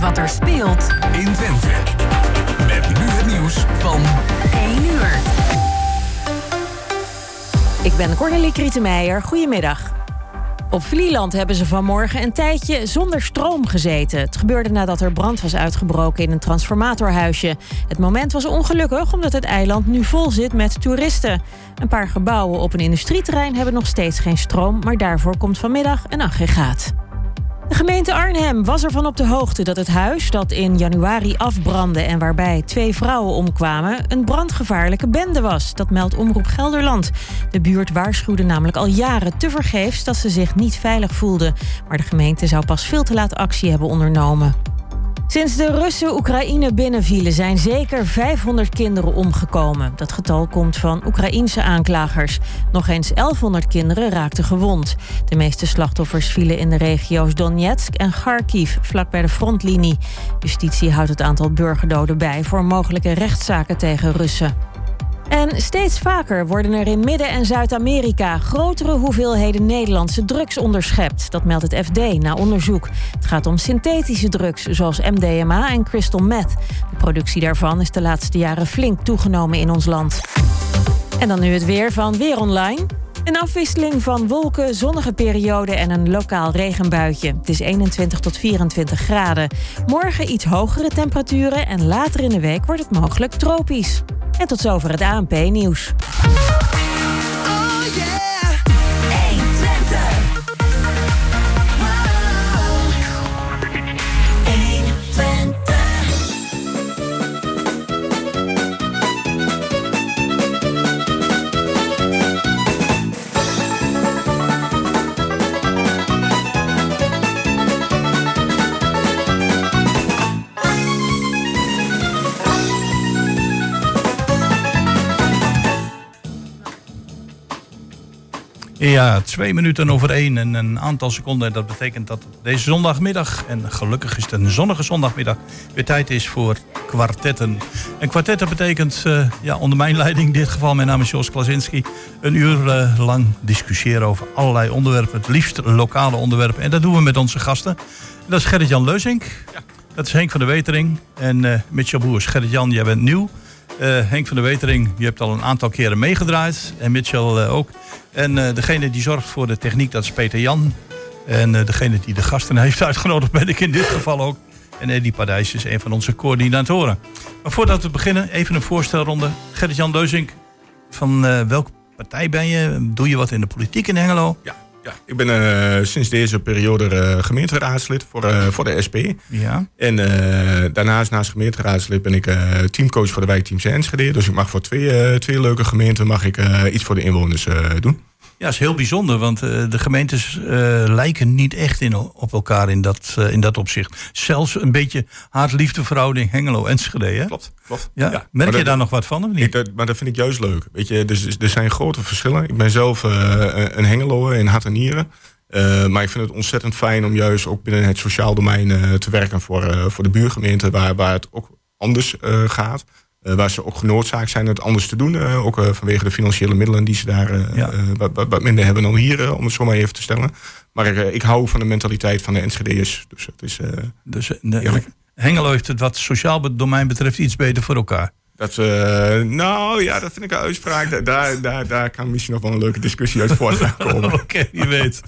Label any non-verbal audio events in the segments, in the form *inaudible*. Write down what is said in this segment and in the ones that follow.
wat er speelt in Twente. Met nu het nieuws van 1 uur. Ik ben Cornelie Krietenmeijer. Goedemiddag. Op Vlieland hebben ze vanmorgen een tijdje zonder stroom gezeten. Het gebeurde nadat er brand was uitgebroken in een transformatorhuisje. Het moment was ongelukkig omdat het eiland nu vol zit met toeristen. Een paar gebouwen op een industrieterrein hebben nog steeds geen stroom... maar daarvoor komt vanmiddag een aggregaat. De gemeente Arnhem was ervan op de hoogte dat het huis dat in januari afbrandde en waarbij twee vrouwen omkwamen, een brandgevaarlijke bende was. Dat meldt Omroep Gelderland. De buurt waarschuwde namelijk al jaren tevergeefs dat ze zich niet veilig voelden. Maar de gemeente zou pas veel te laat actie hebben ondernomen. Sinds de Russen Oekraïne binnenvielen zijn zeker 500 kinderen omgekomen. Dat getal komt van Oekraïense aanklagers. Nog eens 1100 kinderen raakten gewond. De meeste slachtoffers vielen in de regio's Donetsk en Kharkiv, vlak bij de frontlinie. Justitie houdt het aantal burgerdoden bij voor mogelijke rechtszaken tegen Russen. En steeds vaker worden er in Midden- en Zuid-Amerika grotere hoeveelheden Nederlandse drugs onderschept. Dat meldt het FD na onderzoek. Het gaat om synthetische drugs zoals MDMA en crystal meth. De productie daarvan is de laatste jaren flink toegenomen in ons land. En dan nu het weer van Weer Online. Een afwisseling van wolken, zonnige perioden en een lokaal regenbuitje. Het is 21 tot 24 graden. Morgen iets hogere temperaturen en later in de week wordt het mogelijk tropisch. En tot zover het ANP-nieuws. Ja, twee minuten over één en een aantal seconden. Dat betekent dat deze zondagmiddag, en gelukkig is het een zonnige zondagmiddag, weer tijd is voor kwartetten. En kwartetten betekent, uh, ja, onder mijn leiding, in dit geval mijn naam is Jos Klasinski, een uur uh, lang discussiëren over allerlei onderwerpen, het liefst lokale onderwerpen. En dat doen we met onze gasten. Dat is Gerrit-Jan Leuzink, ja. dat is Henk van der Wetering en uh, Mitchell Boers. Gerrit-Jan, jij bent nieuw. Henk van der Wetering, je hebt al een aantal keren meegedraaid. En Mitchell ook. En uh, degene die zorgt voor de techniek, dat is Peter Jan. En degene die de gasten *laughs* heeft uitgenodigd, ben ik in dit geval ook. En Eddie Padijs is een van onze coördinatoren. Maar voordat we beginnen, even een voorstelronde. Gerrit-Jan Leuzink, van welke partij ben je? Doe je wat in de politiek in Hengelo? Ja, ja ik ben uh, sinds deze periode uh, gemeenteraadslid voor, uh, voor de SP. Ja. En daarnaast, naast gemeenteraadslid, ben ik teamcoach voor de wijkteams Enschede. Dus ik mag voor twee, twee leuke gemeenten mag ik, iets voor de inwoners doen. Ja, dat is heel bijzonder, want uh, de gemeentes uh, lijken niet echt in, op elkaar in dat, uh, in dat opzicht. Zelfs een beetje haat-liefdeverhouding Hengelo-Enschede, hè? Klopt, klopt. Ja? ja. Merk je daar nog wat van, of niet? Ik, dat, maar dat vind ik juist leuk. Weet je, dus, er zijn grote verschillen. Ik ben zelf een Hengeloer in hart en nieren. maar ik vind het ontzettend fijn om juist ook binnen het sociaal domein te werken voor, voor de buurgemeente, waar, waar het ook anders gaat. Uh, waar ze ook genoodzaakt zijn het anders te doen. Uh, ook uh, vanwege de financiële middelen die ze daar ja. wat, wat, minder hebben dan hier, om het zo maar even te stellen. Maar ik hou van de mentaliteit van de Enschede'ers. Dus het is dus, de, Hengelo heeft het wat sociaal domein betreft iets beter voor elkaar. Dat, nou ja, dat vind ik een uitspraak. Daar, daar, daar kan misschien nog wel een leuke discussie uit voort gaan *laughs* komen. Oké, okay, je weet.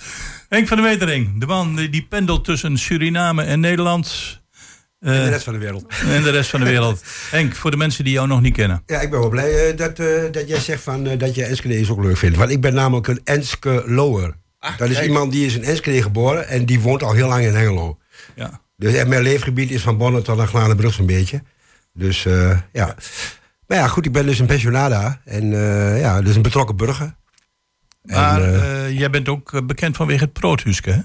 Henk van der Wetering, de man die pendelt tussen Suriname en Nederland en de rest van de wereld. *laughs* En de rest van de wereld. Henk, voor de mensen die jou nog niet kennen. Ja, ik ben wel blij uh, dat, uh, dat jij zegt van, uh, dat je Enschede ook leuk vindt. Want ik ben namelijk een Enske Lower. Ah, dat is kijk. iemand die is in Enschede geboren en die woont al heel lang in Hengelo. Ja. Dus en mijn leefgebied is van Bonn tot aan Glanenbrug zo'n beetje. Dus ja. Maar ja, goed, ik ben dus een pensionada. En ja, dus een betrokken burger. Maar en, jij bent ook bekend vanwege het Proothuske, hè?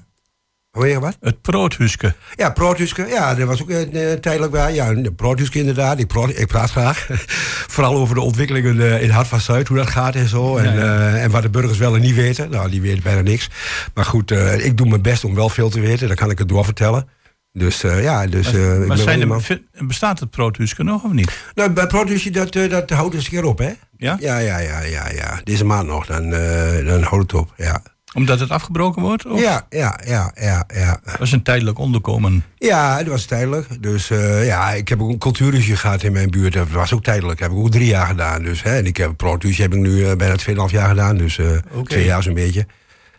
Wat? Het Proothuske. Ja, Proothuske. Ja, dat was ook uh, tijdelijk waar. Ja, de Proothuske inderdaad. Ik, praat, ik praat graag. *laughs* Vooral over de ontwikkelingen uh, in Hart van Zuid, hoe dat gaat en zo. En, ja, ja. Uh, en wat de burgers wel en niet weten. Nou, die weten bijna niks. Maar goed, ik doe mijn best om wel veel te weten. Dan kan ik het doorvertellen. Dus ja, dus... maar, maar zijn er, bestaat het Proothuske nog of niet? Nou, bij Proothuske, dat, dat houdt eens een keer op, hè? Ja? Ja, ja, ja, ja, ja. Deze maand nog, dan, dan houdt het op, ja. Omdat het afgebroken wordt? Of Ja, ja, ja, ja, ja. was een tijdelijk onderkomen? Ja, dat was tijdelijk. Dus eh, ja, ik heb ook een cultuurhuisje gehad in mijn buurt. Dat was ook tijdelijk. Dat heb ik ook drie jaar gedaan. Dus, hè. En ik heb een heb ik nu eh, bijna 2,5 jaar gedaan. Dus eh twee jaar zo'n beetje.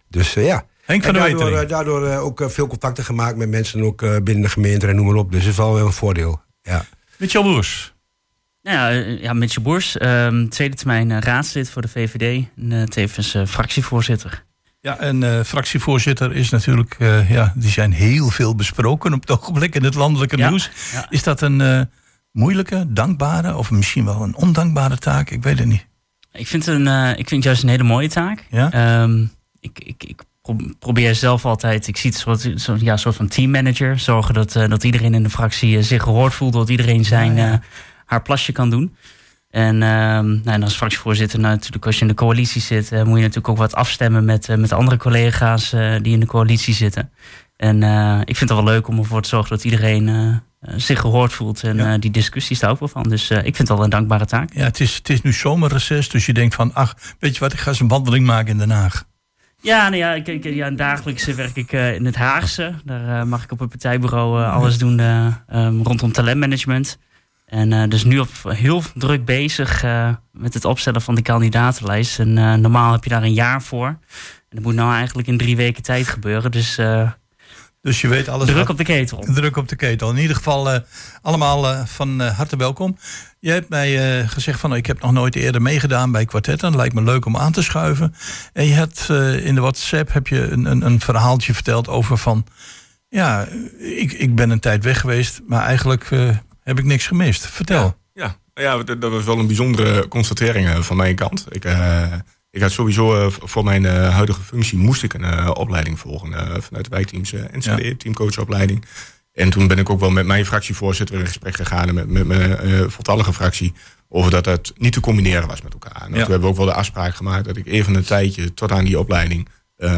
Dus ja. Henk van En daardoor, Wetering. daardoor ook veel contacten gemaakt met mensen ook binnen de gemeente en noem maar op. Dus dat is wel een voordeel. Ja. Mitchell Boers. Nou ja, ja Mitchell Boers, ehm, tweede termijn raadslid voor de VVD. En tevens fractievoorzitter. Ja, en eh, fractievoorzitter is natuurlijk, eh, ja, die zijn heel veel besproken op het ogenblik in het landelijke Ja, nieuws. ja. Is dat een eh, moeilijke, dankbare of misschien wel een ondankbare taak? Ik weet het niet. Ik vind, het een, ik vind het juist een hele mooie taak. Ja? Ehm, ik, ik, ik pro- probeer zelf altijd, ik zie het soort, zo, ja, soort van teammanager. Zorgen dat, dat iedereen in de fractie zich gehoord voelt. Dat iedereen zijn, haar plasje kan doen. En, ehm, nou, en als fractievoorzitter, nou, natuurlijk als je in de coalitie zit, eh, moet je natuurlijk ook wat afstemmen met, eh, met andere collega's eh, die in de coalitie zitten. En ik vind het wel leuk om ervoor te zorgen dat iedereen zich gehoord voelt. En Ja. die discussies daar ook wel van. Dus ik vind het wel een dankbare taak. Ja, het is, het is nu zomerreces, dus je denkt van, ach, weet je wat, ik ga eens een wandeling maken in Den Haag. Ja, nou ja, ik, ik, ja dagelijks werk ik in het Haagse. Daar mag ik op het partijbureau alles doen eh, ehm, rondom talentmanagement. En eh, dus nu op, heel druk bezig eh, met het opstellen van die kandidatenlijst. En eh, normaal heb je daar een jaar voor. En dat moet nou eigenlijk in drie weken tijd gebeuren. Dus Dus je weet alles. druk wat- op de ketel. Druk op de ketel. In ieder geval allemaal van harte welkom. Je hebt mij gezegd van ik heb nog nooit eerder meegedaan bij kwartetten. Lijkt me leuk om aan te schuiven. En je hebt in de WhatsApp heb je een, een, een verhaaltje verteld over van ja, ik, ik ben een tijd weg geweest, maar eigenlijk heb ik niks gemist. Vertel. Ja, ja dat, dat was wel een bijzondere constatering eh, van mijn kant. Ik, eh, ik had sowieso eh, voor mijn huidige functie moest ik een opleiding volgen vanuit de wijkteams eh, NCD, teamcoachopleiding. En toen ben ik ook wel met mijn fractievoorzitter in gesprek gegaan en met, met mijn voltallige fractie over dat het niet te combineren was met elkaar. En Ja. toen hebben we ook wel de afspraak gemaakt dat ik even een tijdje tot aan die opleiding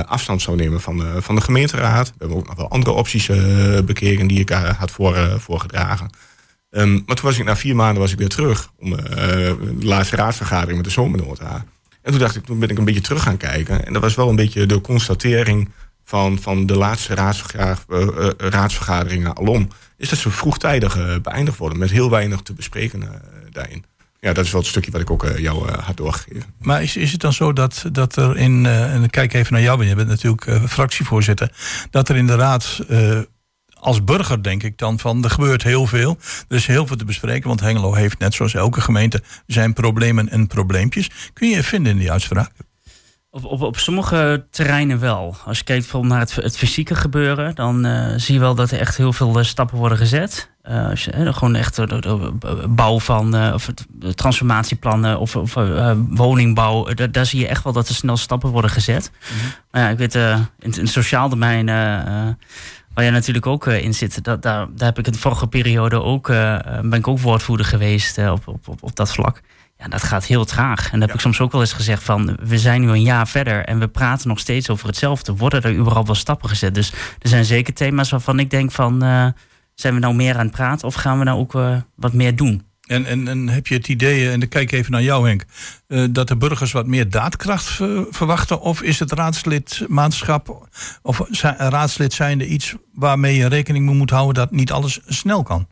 afstand zou nemen van de, van de gemeenteraad. We hebben ook nog wel andere opties eh, bekeken die ik had voor, voorgedragen. Ehm, maar toen was ik na vier maanden was ik weer terug om eh, de laatste raadsvergadering met de zomernota. En toen dacht ik, toen ben ik een beetje terug gaan kijken. En dat was wel een beetje de constatering van, van de laatste eh, eh, raadsvergaderingen alom. Is dat ze vroegtijdig beëindigd worden met heel weinig te bespreken daarin. Ja, dat is wel het stukje wat ik ook jou had doorgegeven. Maar is, is het dan zo dat, dat er in, en kijk even naar jou, want je bent natuurlijk fractievoorzitter, dat er in de raad als burger denk ik dan van er gebeurt heel veel. Er is heel veel te bespreken, want Hengelo heeft net zoals elke gemeente zijn problemen en probleempjes. Kun je je vinden in die uitspraak? Op, op, op sommige terreinen wel. Als je kijkt bijvoorbeeld naar het, het fysieke gebeuren, dan eh, zie je wel dat er echt heel veel eh, stappen worden gezet. Eh, als je, gewoon echt de, de- de bouw van eh, of transformatieplannen of, of woningbouw. daar- zie je echt wel dat er snel stappen worden gezet. Maar ja, ik weet, in, in het sociaal domein, waar jij natuurlijk ook eh, in zit, dat, daar, daar heb ik in de vorige periode ook, eh, eh, ben ik ook woordvoerder geweest op, op, op, op dat vlak. Ja, dat gaat heel traag. En dat heb ik soms ook wel eens gezegd van... we zijn nu een jaar verder en we praten nog steeds over hetzelfde. Worden er überhaupt wel stappen gezet? Dus er zijn zeker thema's waarvan ik denk van... zijn we nou meer aan het praten of gaan we nou ook wat meer doen? En, en, en heb je het idee, en dan kijk ik even naar jou Henk, eh, dat de burgers wat meer daadkracht eh, verwachten? Of is het raadslidmaatschap of zi- raadslid zijnde iets waarmee je rekening mee moet houden dat niet alles snel kan?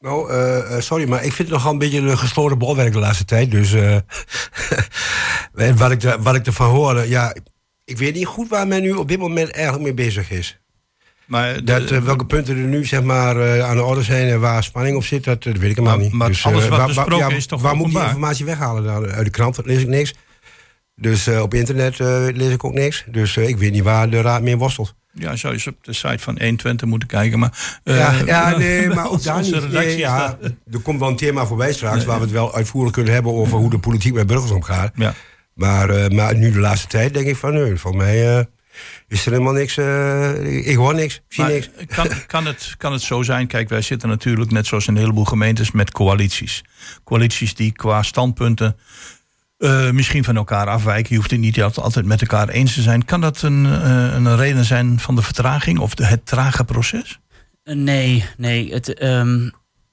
Nou, eh, eh, sorry, maar ik vind het nogal een beetje een gesloten bolwerk de laatste tijd. Dus eh, *laughs* wat, ik wat ik ervan hoor, eh, ja, ik weet niet goed waar men nu op dit moment eigenlijk mee bezig is. Maar, de- Dat, eh, welke punten er nu zeg maar, eh, aan de orde zijn en waar spanning op zit, dat, dat weet ik helemaal Maar- niet. maar Dus, alles eh, wat waar- besproken waar- ja, is toch Waar moet ik die informatie weghalen? Nou, uit de krant lees ik niks. Dus eh, op internet eh, lees ik ook niks. Dus eh, ik weet niet waar de raad mee worstelt. ja, zou je eens op de site van 120 moeten kijken. Maar, eh, ja, ja, *laughs* nee, maar ook daar niet. Nee, ja, er komt wel een thema voorbij straks... waar we het wel uitvoerig kunnen hebben... over hoe de politiek met burgers omgaat. Ja. Maar, eh, maar nu de laatste tijd denk ik van... nee, volgens mij eh, is er helemaal niks... eh, ik hoor niks, ik zie Maar niks. kan, kan, het, kan het zo zijn? Kijk, wij zitten natuurlijk net zoals in een heleboel gemeentes met coalities. Coalities die qua standpunten eh, misschien van elkaar afwijken. Je hoeft het niet altijd- altijd met elkaar eens te zijn. Kan dat een, eh, een reden zijn van de vertraging of de, het trage proces? Nee, nee. Het, ehm,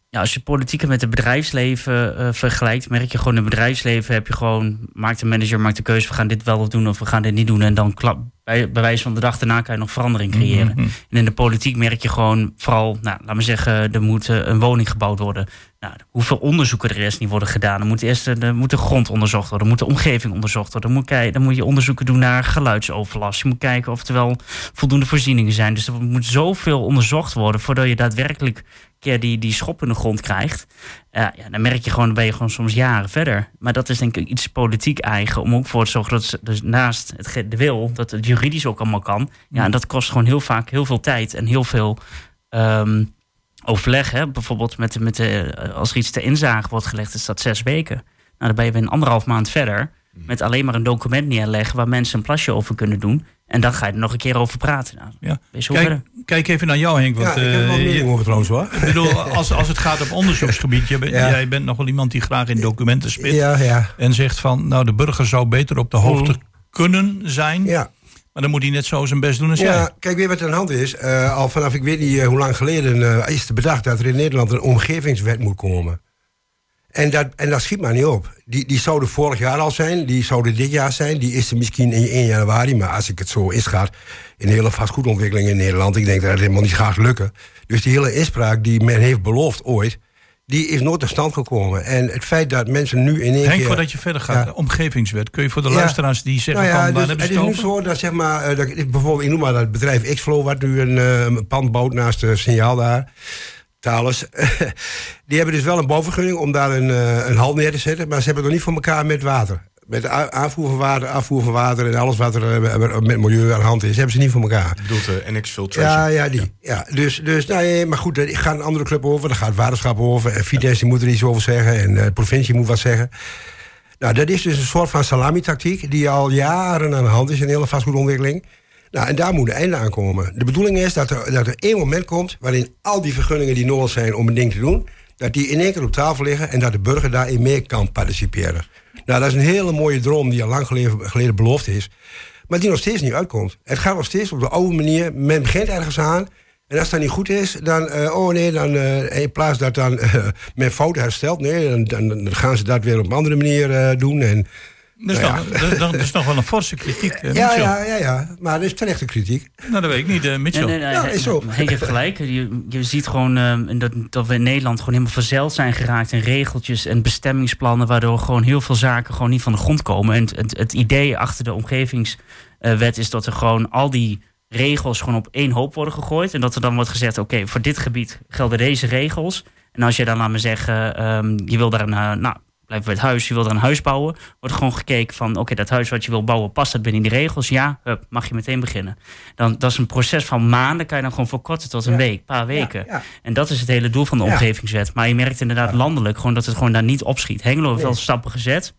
ja, als je politiek met het bedrijfsleven eh, vergelijkt, merk je gewoon in het bedrijfsleven heb je gewoon, maakt de manager maakt de keuze, we gaan dit wel doen of we gaan dit niet doen. En dan klap, bij, bij wijze van de dag daarna kan je nog verandering creëren. Mhm. En in de politiek merk je gewoon vooral, nou, laat me zeggen, er moet eh, een woning gebouwd worden. Nou, hoeveel onderzoeken er eerst niet worden gedaan. Er moet eerst eh, er moet de grond onderzocht worden, er moet de omgeving onderzocht worden. Dan moet, kei- dan moet je onderzoeken doen naar geluidsoverlast. Je moet kijken of er wel voldoende voorzieningen zijn. Dus er moet zoveel onderzocht worden voordat je daadwerkelijk keer die, die schop in de grond krijgt. Ja, ja, dan merk je gewoon, ben je gewoon soms jaren verder. Maar dat is denk ik iets politiek eigen. Om ook voor te zorgen dat ze dus naast het, de wil, dat het juridisch ook allemaal kan. Ja, en dat kost gewoon heel vaak heel veel tijd en heel veel ehm, overleg. Hè? Bijvoorbeeld met, met de, als er iets ter inzage wordt gelegd, is dat zes weken. Nou, dan ben je weer een anderhalf maand verder. Met alleen maar een document neerleggen waar mensen een plasje over kunnen doen. En dan ga je er nog een keer over praten. Nou, Ja. Kijk, even naar jou, Henk. Want, ja, ik heb je- over trouwens hoor. ik bedoel, *laughs* als, als het gaat op onderzoeksgebied, je bent- Ja. jij bent nog wel iemand die graag in documenten spit. Ja, ja. En zegt van, nou, de burger zou beter op de hoogte kunnen zijn. ja. Maar dan moet hij net zo zijn best doen als jij. Ja, kijk, weet je wat er aan de hand is? Eh, al vanaf ik weet niet eh, hoe lang geleden eh, is er bedacht dat er in Nederland een omgevingswet moet komen. En dat, en dat schiet maar niet op. Die, die zou er vorig jaar al zijn, die zou er dit jaar zijn, die is er misschien in 1 januari. Maar als ik het zo inschat, in de hele vastgoedontwikkeling in Nederland, ik denk dat het helemaal niet gaat lukken. Dus die hele inspraak die men heeft beloofd ooit, die is nooit tot stand gekomen. En het feit dat mensen nu in één Henk, keer... voordat je verder gaat, Ja. de omgevingswet. Kun je voor de Ja. luisteraars die zeggen Nou ja, van, dus het is nu zo dat zeg maar, eh, dat, ik- bijvoorbeeld, ik noem maar dat bedrijf Xflow, wat nu een, eh, een pand bouwt naast het signaal daar, Thales. *laughs* die hebben dus wel een bouwvergunning om daar een, eh, een hal neer te zetten, maar ze hebben het nog niet voor elkaar met water. Met aanvoer van water, afvoer van water en alles wat er eh, met milieu aan de hand is, hebben ze niet voor elkaar. Je bedoelt de NX Filtration. Ja, ja, die. Ja. dus, dus nou, ja, maar goed, er gaat een andere club over, daar gaat het waterschap over. En die moet er iets over zeggen en eh, de provincie moet wat zeggen. Nou, dat is dus een soort van salami-tactiek die al jaren aan de hand is in de hele vastgoedontwikkeling. Nou, en daar moet een einde aan komen. De bedoeling is dat er, dat er één moment komt waarin al die vergunningen die nodig zijn om een ding te doen, dat die in één keer op tafel liggen en dat de burger daarin mee kan participeren. Nou, dat is een hele mooie droom die al lang geleden, beloofd is. Maar die nog steeds niet uitkomt. Het gaat nog steeds op de oude manier. Men begint ergens aan. En als dat niet goed is, dan, eh, oh nee, dan eh, in plaats dat dan *laughs* eh, men fouten herstelt, nee, dan, dan, dan gaan ze dat weer op een andere manier doen. En, Dat is, Nou nog, dat, dat is nog wel een forse kritiek, eh, ja, ja, ja, ja, maar dat is terechte kritiek. Nou, dat weet ik niet, eh, Mitchell. Nee, nee, nee, Ja, is zo. *laughs* Henk heeft gelijk. Je, je ziet gewoon eh, dat, dat we in Nederland gewoon helemaal verzeild zijn geraakt in regeltjes en bestemmingsplannen, waardoor gewoon heel veel zaken gewoon niet van de grond komen. En het, het, het idee achter de omgevingswet is dat er gewoon al die regels gewoon op één hoop worden gegooid. En dat er dan wordt gezegd, oké, voor dit gebied gelden deze regels. En als je dan, laat me zeggen, ehm, je wil daar een, eh, nou, blijf bij het huis, je wil daar een huis bouwen, wordt gewoon gekeken van, oké, dat huis wat je wil bouwen, past dat binnen die regels? Ja, hup, mag je meteen beginnen. Dan, dat is een proces van maanden, kan je dan gewoon verkorten tot een Ja. week, paar weken. Ja, ja. En dat is het hele doel van de omgevingswet. Maar je merkt inderdaad landelijk gewoon dat het gewoon daar niet opschiet. Hengelo heeft wel stappen gezet.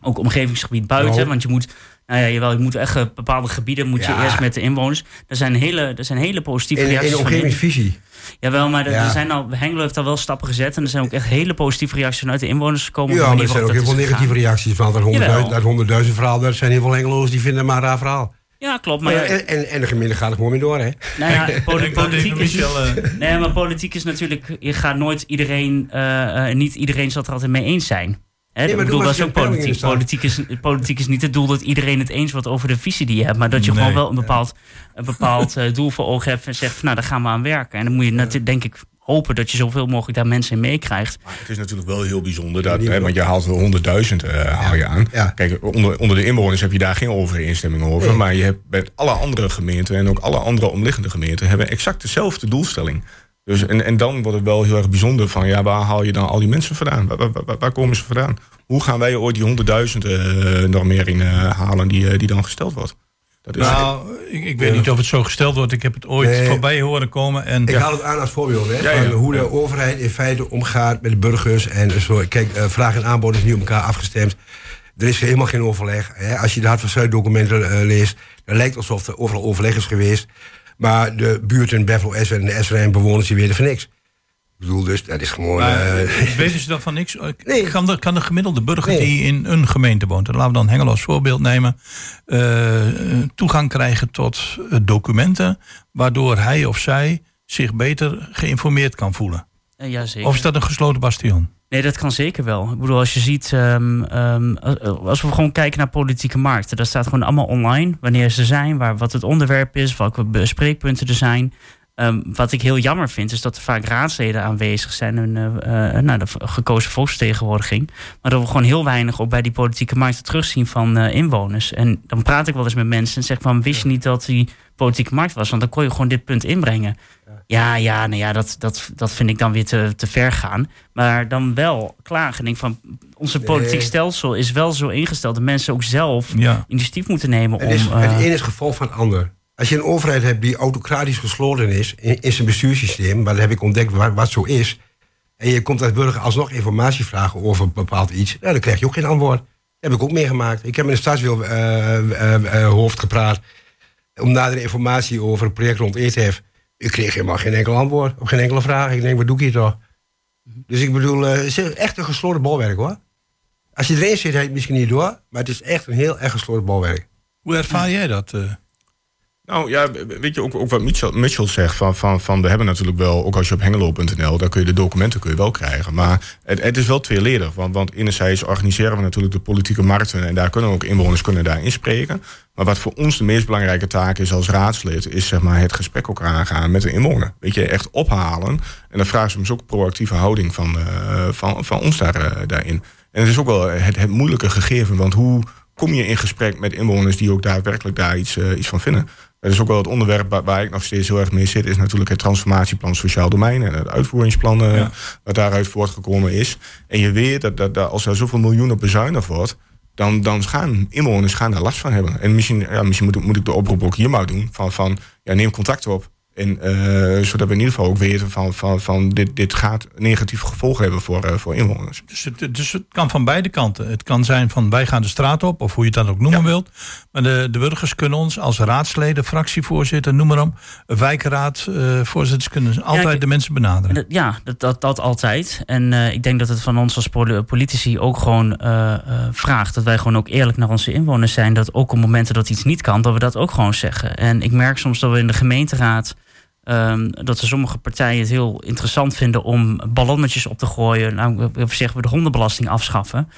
Ook omgevingsgebied buiten. Want je moet, nou ja, jawel, je moet echt eh, bepaalde gebieden moet je eerst met de inwoners. Er zijn hele, er zijn hele positieve In, in reacties. in- omgevingsvisie. Jawel, maar er, Ja. er zijn al, Hengelo heeft al wel stappen gezet. En er zijn ook echt hele positieve reacties vanuit de inwoners gekomen. Ja, maar er zijn ook heel veel negatieve reacties. Want dat 100.000 Jawel. dat 100.000 verhaal, daar zijn heel veel Engeloos die vinden maar een raar verhaal. gegaan. Ja, klopt. Maar Maar, ja, en, en, de gemeente gaat er gewoon mee door, hè? nou ja, *laughs* politiek even is... Eh, Nee, maar politiek is natuurlijk... Je gaat nooit iedereen... eh, eh, niet iedereen zal het er altijd mee eens zijn. Hè, bedoel, maar dat is ook politiek. Politiek is, politiek is niet het doel dat iedereen het eens wordt over de visie die je hebt. Maar dat je Nee. gewoon wel een bepaald, een bepaald *laughs* eh, doel voor ogen hebt. En zegt van nou, daar gaan we aan werken. En dan moet je natuurlijk, denk ik, hopen dat je zoveel mogelijk daar mensen in meekrijgt. Maar het is natuurlijk wel heel bijzonder, dat, hè, want je haalt wel 100.000 eh, haal je aan. Ja. Kijk, onder, onder de inwoners heb je daar geen overeenstemming over. Nee. Maar je hebt bij alle andere gemeenten en ook alle andere omliggende gemeenten hebben exact dezelfde doelstelling. Dus, en, en dan wordt het wel heel erg bijzonder van, ja, waar haal je dan al die mensen vandaan? Waar, waar, waar- waar komen ze vandaan? Hoe gaan wij ooit die 100.000 eh normering eh, halen die, eh, die dan gesteld wordt? Dat is, nou, ik, ik weet niet of het zo gesteld wordt. Ik heb het ooit Nee. voorbij horen komen. En Ik haal het aan als voorbeeld, hè, Ja, ja. van hoe de overheid in feite omgaat met de burgers. En zo, kijk, eh, vraag en aanbod is niet op elkaar afgestemd. Er is helemaal geen overleg. Hè. Als je de Hart van Zuid documenten leest, dan lijkt het alsof er overal overleg is geweest. Maar de buurten, Beffel S en de SRM bewoners, die weten van niks. Ik bedoel, dus dat is gewoon... Maar, eh, *laughs* weten ze dan van niks? Nee. Kan, de, kan de gemiddelde burger Nee. die in een gemeente woont, en laten we dan Hengelo als voorbeeld nemen, eh, toegang krijgen tot eh, documenten, waardoor hij of zij zich beter geïnformeerd kan voelen? Ja, zeker. Of is dat een gesloten bastion? Nee, dat kan zeker wel. Ik bedoel, als je ziet, ehm, ehm, als we gewoon kijken naar politieke markten, dat staat gewoon allemaal online. Wanneer ze zijn, waar, wat het onderwerp is, welke bespreekpunten er zijn. Ehm, wat ik heel jammer vind, is dat er vaak raadsleden aanwezig zijn in uh, nou, de gekozen volksvertegenwoordiging. Maar dat we gewoon heel weinig ook bij die politieke markten terugzien van uh, inwoners. En dan praat ik wel eens met mensen en zeg van, wist je niet dat die politieke markt was? Want dan kon je gewoon dit punt inbrengen. Ja, ja, nou ja, dat, dat, dat vind ik dan weer te, te ver gaan. Maar dan wel klagen. Denk van, onze politiek stelsel is wel zo ingesteld dat mensen ook zelf ja. initiatief moeten nemen. Het, is, om, het ene is gevolg van het ander. Als je een overheid hebt die autocratisch gesloten is in, in zijn bestuurssysteem, maar dat heb ik ontdekt wat, wat zo is, en je komt als burger alsnog informatie vragen over een bepaald iets, nou, dan krijg je ook geen antwoord. Dat heb ik ook meegemaakt. Ik heb met een stadshoofd uh, gepraat om nader informatie over het project rond ETF. Ik kreeg helemaal geen enkel antwoord op geen enkele vraag. Ik denk, wat doe ik hier toch? Dus ik bedoel, het is echt een gesloten bolwerk hoor. Als je erin zit, heet het misschien niet door, maar het is echt een heel erg gesloten bolwerk. Hoe ervaar jij dat? Nou ja, weet je ook, ook wat Mitchell, zegt van, van, van we hebben natuurlijk wel, ook als je op hengelo.nl, daar kun je de documenten kun je wel krijgen. Maar het, het is wel tweeledig. Want, want enerzijds organiseren we natuurlijk de politieke markten en daar kunnen ook inwoners kunnen daar inspreken. Maar wat voor ons de meest belangrijke taak is als raadslid, is zeg maar het gesprek ook aangaan met de inwoner. Weet je, echt ophalen. En dan vraagt ze soms ook proactieve houding van, uh, van, van ons daar, uh, daarin. En het is ook wel het, het moeilijke gegeven, want hoe kom je in gesprek met inwoners die ook daadwerkelijk daar iets, uh, iets van vinden? Dat is ook wel het onderwerp waar, ik nog steeds heel erg mee zit, is natuurlijk het transformatieplan sociaal domein en het uitvoeringsplan wat daaruit voortgekomen is. En je weet dat, dat, dat als er zoveel miljoenen bezuinigd wordt, dan, dan gaan inwoners gaan daar last van hebben. En misschien, ja, misschien moet, moet ik de oproep ook hier maar doen van, van ja, neem contact op en, uh, zodat we in ieder geval ook weten van, van, van dit, dit gaat negatieve gevolgen hebben voor, uh, voor inwoners. Dus het, dus het kan van beide kanten. Het kan zijn van wij gaan de straat op, of hoe je het dan ook noemen wilt. Maar de, de burgers kunnen ons als raadsleden, fractievoorzitter, noem maar op, wijkraad, uh, voorzitters kunnen altijd de mensen benaderen. Ja, dat, dat, dat altijd. En ik denk dat het van ons als politici ook gewoon vraagt dat wij gewoon ook eerlijk naar onze inwoners zijn. Dat ook op momenten dat iets niet kan, dat we dat ook gewoon zeggen. En ik merk soms dat we in de gemeenteraad Um, dat er sommige partijen het heel interessant vinden om ballonnetjes op te gooien. Nou, zeggen we de hondenbelasting afschaffen.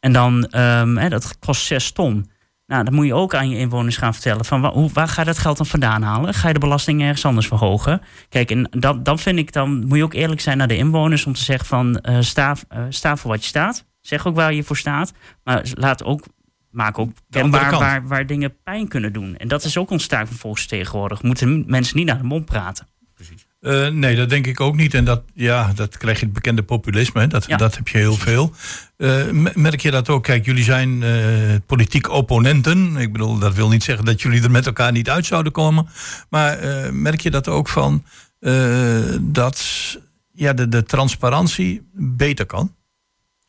En dan, um, dat kost 6 ton. Nou, dan moet je ook aan je inwoners gaan vertellen van waar, waar ga je dat geld dan vandaan halen? Ga je de belasting ergens anders verhogen? Kijk, en dat, dan vind ik, dan moet je ook eerlijk zijn naar de inwoners om te zeggen van uh, sta, uh, sta voor wat je staat. Zeg ook waar je voor staat. Maar laat ook maak ook kenbaar waar, waar dingen pijn kunnen doen. En dat is ook ons taak van volksvertegenwoordig. Moeten mensen niet naar de mond praten. Precies. Uh, nee, dat denk ik ook niet. En dat, ja, dat krijg je het bekende populisme. Dat, ja. dat heb je heel veel. Uh, merk je dat ook? Kijk, jullie zijn uh, politiek opponenten. Ik bedoel, dat wil niet zeggen dat jullie er met elkaar niet uit zouden komen. Maar merk je dat ook van dat ja, de, de transparantie beter kan?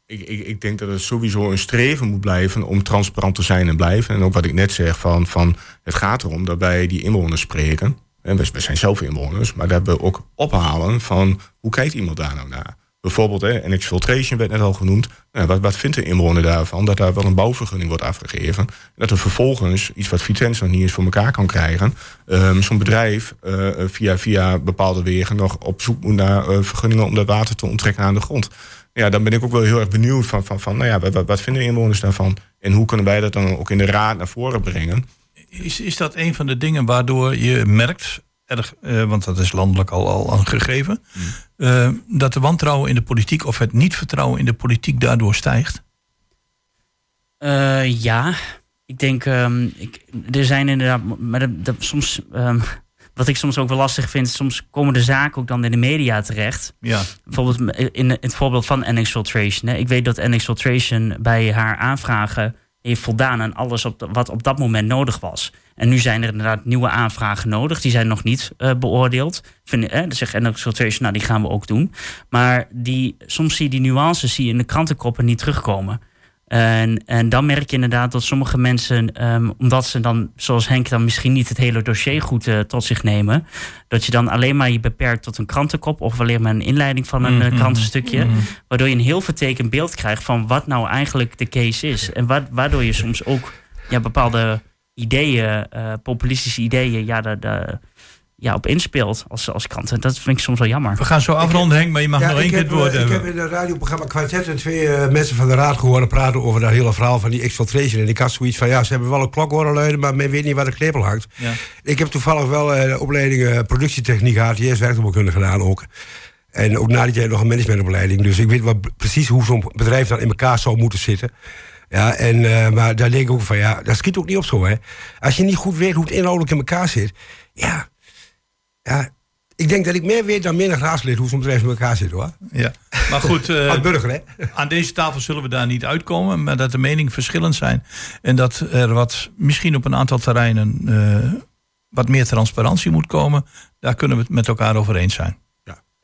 Ik, ik, ik, denk dat het sowieso een streven moet blijven om transparant te zijn en blijven. En ook wat ik net zeg, van, van het gaat erom dat wij die inwoners spreken. En we, zijn zelf inwoners, maar dat we ook ophalen van hoe kijkt iemand daar nou naar? Bijvoorbeeld, hè, NX Filtration werd net al genoemd. Nou, wat, wat vindt de inwoner daarvan? Dat daar wel een bouwvergunning wordt afgegeven. Dat er vervolgens iets wat Vitens nog niet eens voor elkaar kan krijgen. Um, Zo'n bedrijf uh, via, via bepaalde wegen nog op zoek moet naar uh, vergunningen om dat water te onttrekken aan de grond ja, dan ben ik ook wel heel erg benieuwd van, van, van nou ja, wat, wat vinden inwoners daarvan? En hoe kunnen wij dat dan ook in de raad naar voren brengen? Is, is dat een van de dingen waardoor je merkt, erg, uh, want dat is landelijk al, al aangegeven, hmm. uh, dat de wantrouwen in de politiek of het niet vertrouwen in de politiek daardoor stijgt? Uh, ja, ik denk, um, ik, er zijn inderdaad, maar de, soms um, wat ik soms ook wel lastig vind, soms komen de zaken ook dan in de media terecht. Ja. Bijvoorbeeld in, het voorbeeld van NX Filtration. Hè. Ik weet dat NX Filtration bij haar aanvragen heeft voldaan aan alles op wat op dat moment nodig was. En nu zijn er inderdaad nieuwe aanvragen nodig. Die zijn nog niet uh, beoordeeld. Vind, dus zegt NX Filtration, nou die gaan we ook doen. Maar die, soms zie je die nuances zie je in de krantenkoppen niet terugkomen. En, en dan merk je inderdaad dat sommige mensen, um, omdat ze dan, zoals Henk, dan misschien niet het hele dossier goed uh, tot zich nemen, dat je dan alleen maar je beperkt tot een krantenkop of alleen maar een inleiding van een mm -hmm. krantenstukje, mm -hmm. waardoor je een heel vertekend beeld krijgt van wat nou eigenlijk de case is. En wat, waardoor je soms ook ja, bepaalde ideeën, uh, populistische ideeën, ja, de ja, op inspeelt als, als kant. En dat vind ik soms wel jammer. We gaan zo afronden, Henk, maar je mag nog één keer het woord eh, Ik hebben. heb in het radioprogramma Kwartet twee uh, mensen van de raad gehoord praten over dat hele verhaal van die exfiltration. En ik had zoiets van, ja, ze hebben wel een klok horen luiden, maar men weet niet waar de klepel hangt. Ja. Ik heb toevallig wel uh, de opleiding productietechniek gehad, die is werktuigbouwkunde gedaan ook. En ook na die tijd nog een managementopleiding. Dus ik weet wel precies hoe zo'n bedrijf dan in elkaar zou moeten zitten. Ja, en, uh, maar daar denk ik ook van, ja, dat schiet ook niet op zo, hè. Als je niet goed weet hoe het inhoudelijk in elkaar zit, ja, ja ik denk dat ik meer weet dan menig raadslid hoe zo'n bedrijf in elkaar zit, hoor. Ja, maar goed. Uh, *laughs* Als burger, hè. *laughs* Aan deze tafel zullen we daar niet uitkomen, maar dat de meningen verschillend zijn. En dat er wat, misschien op een aantal terreinen, uh, wat meer transparantie moet komen. Daar kunnen we het met elkaar over eens zijn.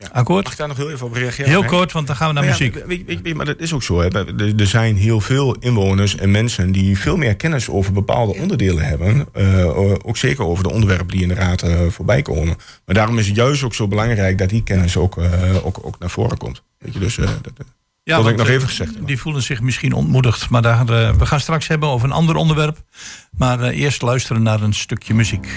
Ja. Akkoord? Mag ik daar nog heel even op reageren? Heel hè? kort, want dan gaan we naar Maar muziek. Ja, weet, weet, weet, maar dat is ook zo. Hè. Er, er zijn heel veel inwoners en mensen die veel meer kennis over bepaalde onderdelen hebben. Uh, ook zeker over de onderwerpen die in de raad uh, voorbij komen. Maar daarom is het juist ook zo belangrijk dat die kennis ook, uh, ook, ook naar voren komt. Weet je, dus dat, ja, dat ik nog even gezegd. Die voelen zich misschien ontmoedigd. Maar daar, we gaan straks hebben over een ander onderwerp. Maar eerst luisteren naar een stukje muziek.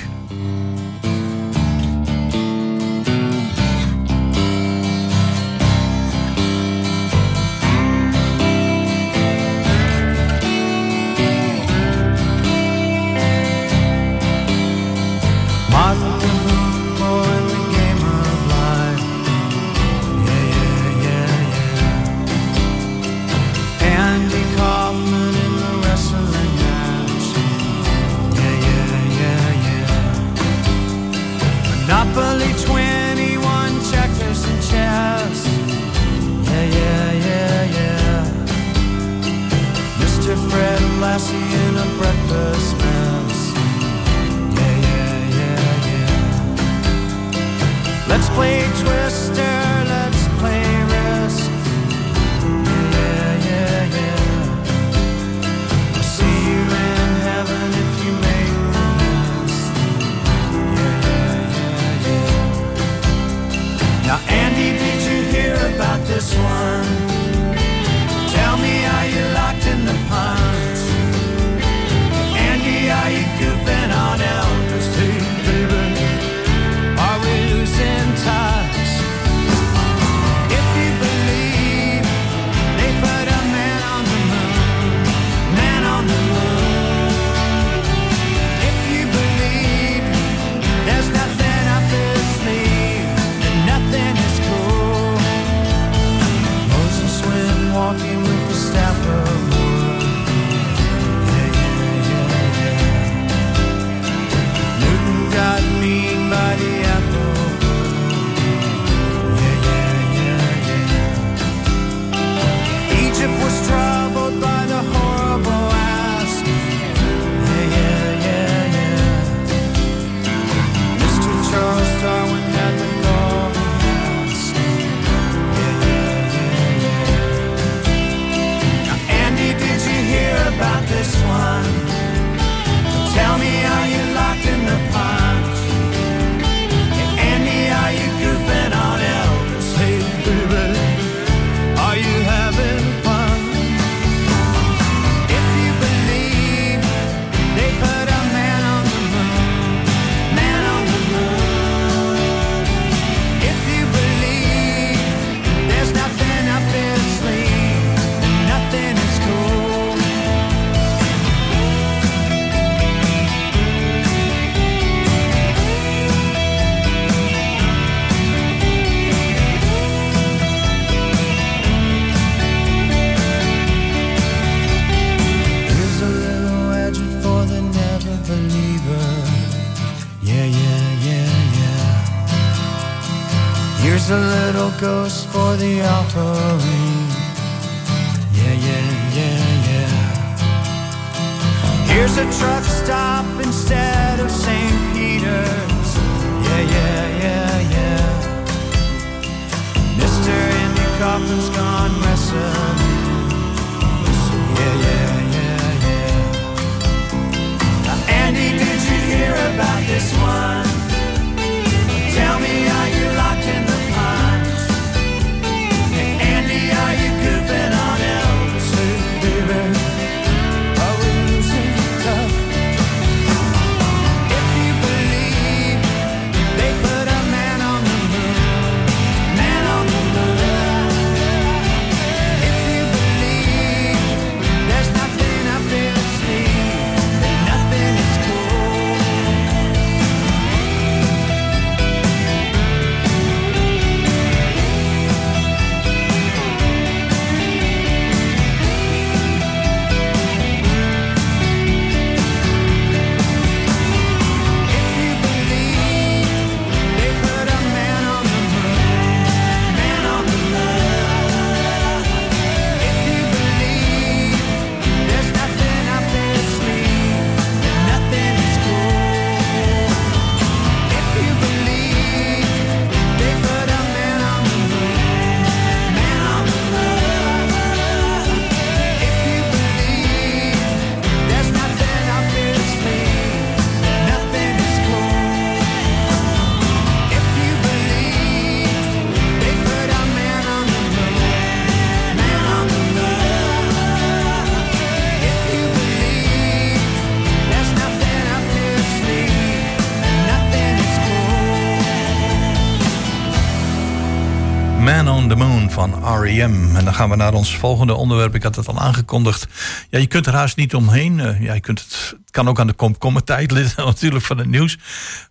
Dan gaan we naar ons volgende onderwerp. Ik had het al aangekondigd. Ja, je kunt er haast niet omheen. Eh, ja, je kunt het, kan ook aan de komkommertijd liggen *laughs* natuurlijk van het nieuws.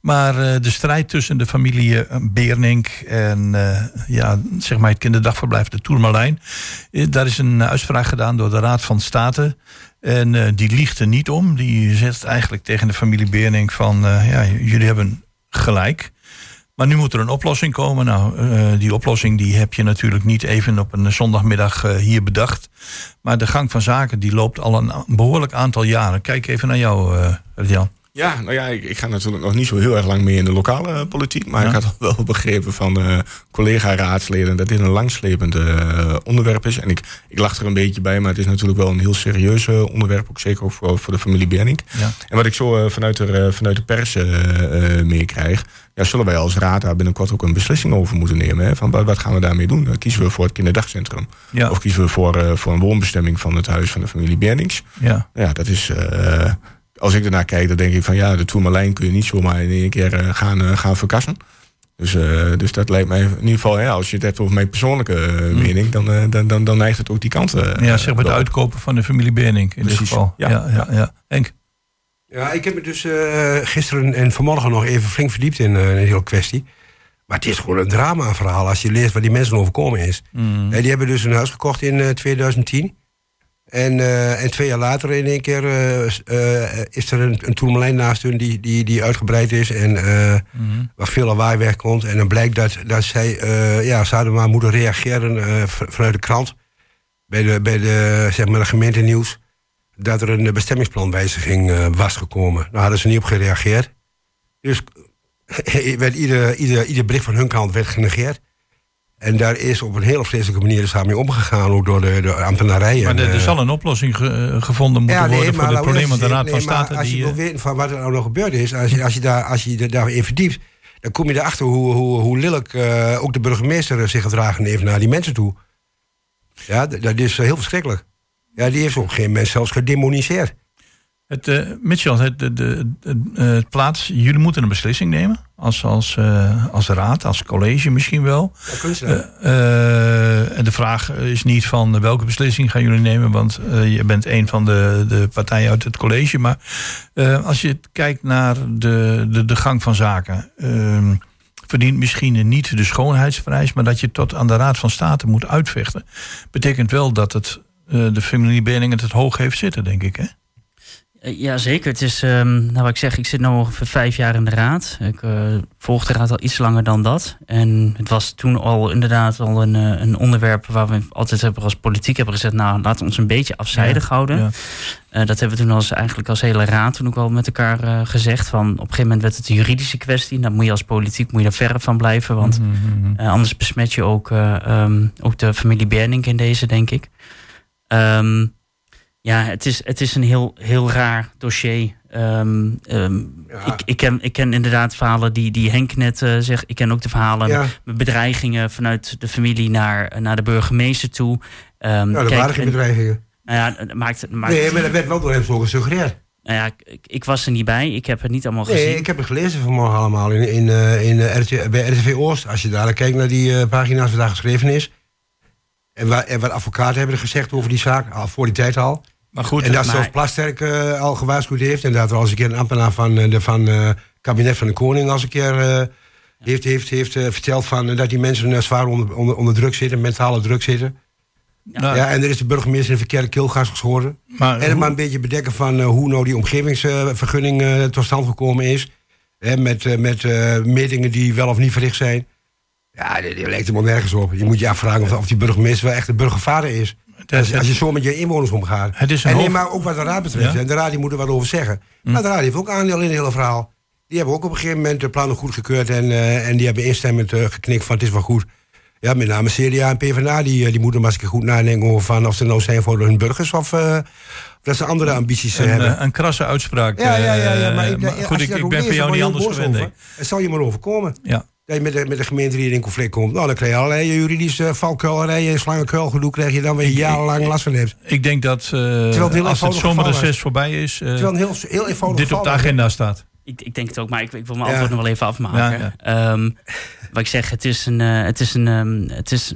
Maar eh, de strijd tussen de familie eh, Beernink en ja, zeg maar het kinderdagverblijf de Tourmalijn. Eh, daar is een uitspraak gedaan door de Raad van State. En die liegt er niet om. Die zegt eigenlijk tegen de familie Beernink van... ja, jullie hebben gelijk. Maar nu moet er een oplossing komen. Nou, eh, die oplossing die heb je natuurlijk niet even op een zondagmiddag eh, hier bedacht. Maar de gang van zaken die loopt al een behoorlijk aantal jaren. Kijk even naar jou, eh Jan. Ja, nou ja, ik, ik ga natuurlijk nog niet zo heel erg lang mee in de lokale eh, politiek. Maar Ja. ik had *laughs* wel begrepen van eh, collega-raadsleden dat dit een langslepend eh, onderwerp is. En ik, ik lach er een beetje bij, maar het is natuurlijk wel een heel serieus onderwerp. Ook zeker ook voor, voor de familie Bernink. Ja. En wat ik zo vanuit, de, vanuit de pers meekrijg, ja, zullen wij als raad daar binnenkort ook een beslissing over moeten nemen. Hè? Van wat, gaan we daarmee doen? Kiezen we voor het kinderdagcentrum. Ja. Of kiezen we voor, voor een woonbestemming van het huis van de familie Bernings. Ja. Ja, dat is. Als ik ernaar kijk, dan denk ik van ja, de Tourmalijn kun je niet zomaar in één keer eh, gaan, eh, gaan verkassen. Dus, eh, dus dat lijkt mij in ieder geval, ja, als je het hebt over mijn persoonlijke eh, mening, dan, dan, dan, dan neigt het ook die kant. eh, ja, zeg maar het op. uitkopen van de familie Beernink in dit geval. Ja. Ja, ja, ja. Henk? Ja, ik heb me dus eh, gisteren en vanmorgen nog even flink verdiept in eh, een hele kwestie. Maar het is gewoon een drama-verhaal als je leest wat die mensen overkomen is. Mm. Die hebben dus een huis gekocht in eh, 2010. En, eh, en twee jaar later in één keer eh, eh, is er een, een tourmalijn naast hun die, die, die uitgebreid is. En Mhm. waar veel lawaai wegkomt. En dan blijkt dat, dat zij, ja, ze hadden maar moeten reageren vanuit de krant. Bij de, bij de, zeg maar de gemeentenieuws. Dat er een bestemmingsplanwijziging was gekomen. Daar hadden ze niet op gereageerd. Dus *laughs* werd ieder, ieder, ieder bericht van hun kant werd genegeerd. En daar is op een hele vreselijke manier is daarmee omgegaan, ook door de, de ambtenarijen. Maar er, er Eh, zal een oplossing ge- gevonden moeten worden voor we probleem. Want de Raad van nee, State Als je die... wil eh, weten van wat er nou nog gebeurd is, als je, als je, daar, als je daarin verdiept, dan kom je erachter hoe, hoe, hoe lelijk eh, ook de burgemeester zich gedragen heeft naar die mensen toe. Ja, dat is eh, heel verschrikkelijk. Ja, die heeft op een gegeven moment zelfs gedemoniseerd. Het, eh, Mitchell, het, de, het plaats, jullie moeten een beslissing nemen. Als, als, eh, als raad, als college misschien wel. Ja. Eh, en de vraag is niet van welke beslissing gaan jullie nemen, want je bent een van de, de partijen uit het college. Maar als je kijkt naar de, de, de gang van zaken, ehm, verdient misschien niet de schoonheidsprijs, maar dat je tot aan de Raad van State moet uitvechten, betekent wel dat het, de familie het, het hoog heeft zitten, denk ik. Hè? Eh, Ja, zeker. Het is, ehm, nou wat ik zeg, ik zit nu ongeveer vijf jaar in de raad. Ik eh, volg de raad al iets langer dan dat. En het was toen al inderdaad al een, eh, een onderwerp waar we altijd hebben als politiek hebben gezet. Nou, laten we ons een beetje afzijdig houden. Ja. Dat hebben we toen als, eigenlijk als hele raad toen ook al met elkaar gezegd. Van, op een gegeven moment werd het een juridische kwestie. Dan moet je als politiek moet je daar verre van blijven. Want Mhm. eh, anders besmet je ook, eh, ehm, ook de familie Bernink in deze, denk ik. Ehm, ja, het is, het is een heel, heel raar dossier. Ehm, ehm, Ja. ik, ik, ken, ik ken inderdaad verhalen die, die Henk net eh, zegt. Ik ken ook de verhalen Ja. met bedreigingen vanuit de familie naar, naar de burgemeester toe. Ehm, Nou, dat kijk, waren geen en- bedreigingen. Nou ja, het maakt, het maakt, Nee, maar dat werd wel door hem zo gesuggereerd. nou ja, ik, ik was er niet bij. Ik heb het niet allemaal Nee, gezien. ik heb het gelezen vanmorgen allemaal in, in, eh, in, eh, RT bij RTV Oost. Als je daar kijkt naar die pagina's wat daar geschreven is. En, en wat advocaten hebben gezegd over die zaak, al voor die tijd al. Maar goed, en dat maar- zelfs Plasterk eh, al gewaarschuwd heeft. En dat er al eens een keer een ambtenaar van, eh, de, van eh, het kabinet van de koning als een keer eh, heeft, heeft, heeft eh, verteld van, eh, dat die mensen eh, zwaar onder, onder, onder druk zitten, mentale druk zitten. nou, Ja, en er is de burgemeester in verkeerde keelgas geschoren. maar, En het maar een beetje bedekken van eh, hoe nou die omgevingsvergunning eh, tot stand gekomen is. Hè, met eh, met eh, metingen die wel of niet verricht zijn. Ja, die, die lijkt helemaal nergens op. Je moet je afvragen of, of die burgemeester wel echt de burgervader is. Als, als je zo met je inwoners omgaat. Het is een en nee, maar ook wat de raad betreft. Ja? Hm. En de raad die moet er wat over zeggen. Maar de raad heeft ook aandeel in het hele verhaal. Die hebben ook op een gegeven moment de plannen goedgekeurd. En, eh, en die hebben instemmend eh, geknikt van het is wel goed. Ja, met name CDA en PvdA, die, eh, die moeten maar eens goed nadenken over van of ze nou zijn voor hun burgers of, dat ze andere ambities een, hebben. een krasse uitspraak. ja, ja, ja, ja, maar, ik, maar goed, je ik, ben van jou niet je anders gewend. Het zal je maar overkomen. Ja. Dat je met de, met de gemeente die in conflict komt. Nou, dan krijg je allerlei juridische valkuilerijen en slangenkuilgedoe... krijg je dan weer jarenlang last van hebt. Ik denk dat eh, heel als het eenvoudig geval zomerreces voorbij is, eh, Terwijl een heel, heel eenvoudig dit op de agenda staat. Ik, ik denk het ook, maar ik, ik wil mijn Ja. antwoord nog wel even afmaken. Ja, Ehm, wat ik zeg, het is een. eh, het is een. ehm, het is,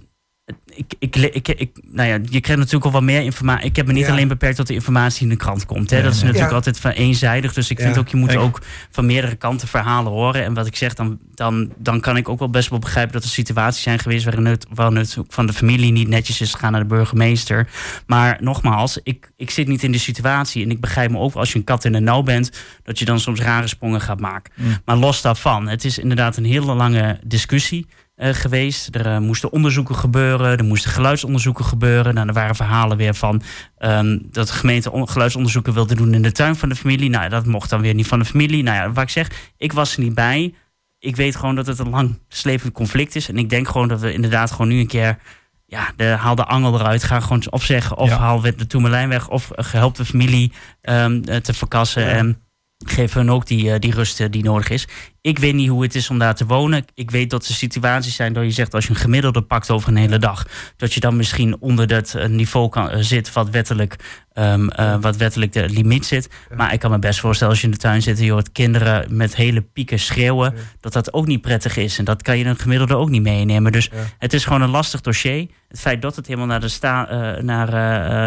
ik, ik, ik, ik, nou ja, je krijgt natuurlijk al wat meer informatie. Ik heb me niet Ja. alleen beperkt tot de informatie in de krant komt. Hè. Dat is natuurlijk Ja. altijd van eenzijdig. Dus ik vind ook, je moet ook van meerdere kanten verhalen horen. En wat ik zeg, dan, dan, dan kan ik ook wel best wel begrijpen dat er situaties zijn geweest waarin het, waarin het van de familie niet netjes is gegaan naar de burgemeester. Maar nogmaals, ik, ik zit niet in de situatie. En ik begrijp me ook als je een kat in de nauw bent, dat je dan soms rare sprongen gaat maken. Maar los daarvan, het is inderdaad een hele lange discussie eh, geweest. Er eh, moesten onderzoeken gebeuren, er moesten geluidsonderzoeken gebeuren. Nou, er waren verhalen weer van ehm, dat de gemeente on- geluidsonderzoeken wilde doen in de tuin van de familie. Nou, dat mocht dan weer niet van de familie. Nou ja, wat ik zeg, ik was er niet bij. Ik weet gewoon dat het een lang slepend conflict is. En ik denk gewoon dat we inderdaad gewoon nu een keer ja, de, haal de angel eruit. Ga gewoon of zeggen, of Ja. haal de Toemelijn weg. Of eh, help de familie ehm, eh, te verkassen. En geef hun ook die, eh, die rust eh, die nodig is. Ik weet niet hoe het is om daar te wonen. Ik weet dat er situaties zijn dat je zegt... als je een gemiddelde pakt over een hele dag... dat je dan misschien onder dat eh, niveau kan, zit... wat wettelijk, ehm, eh, wat wettelijk de limiet zit. Maar ik kan me best voorstellen als je in de tuin zit... en je hoort kinderen met hele pieken schreeuwen... dat dat ook niet prettig is. En dat kan je een gemiddelde ook niet meenemen. Dus het is gewoon een lastig dossier. Het feit dat het helemaal naar, de sta, naar,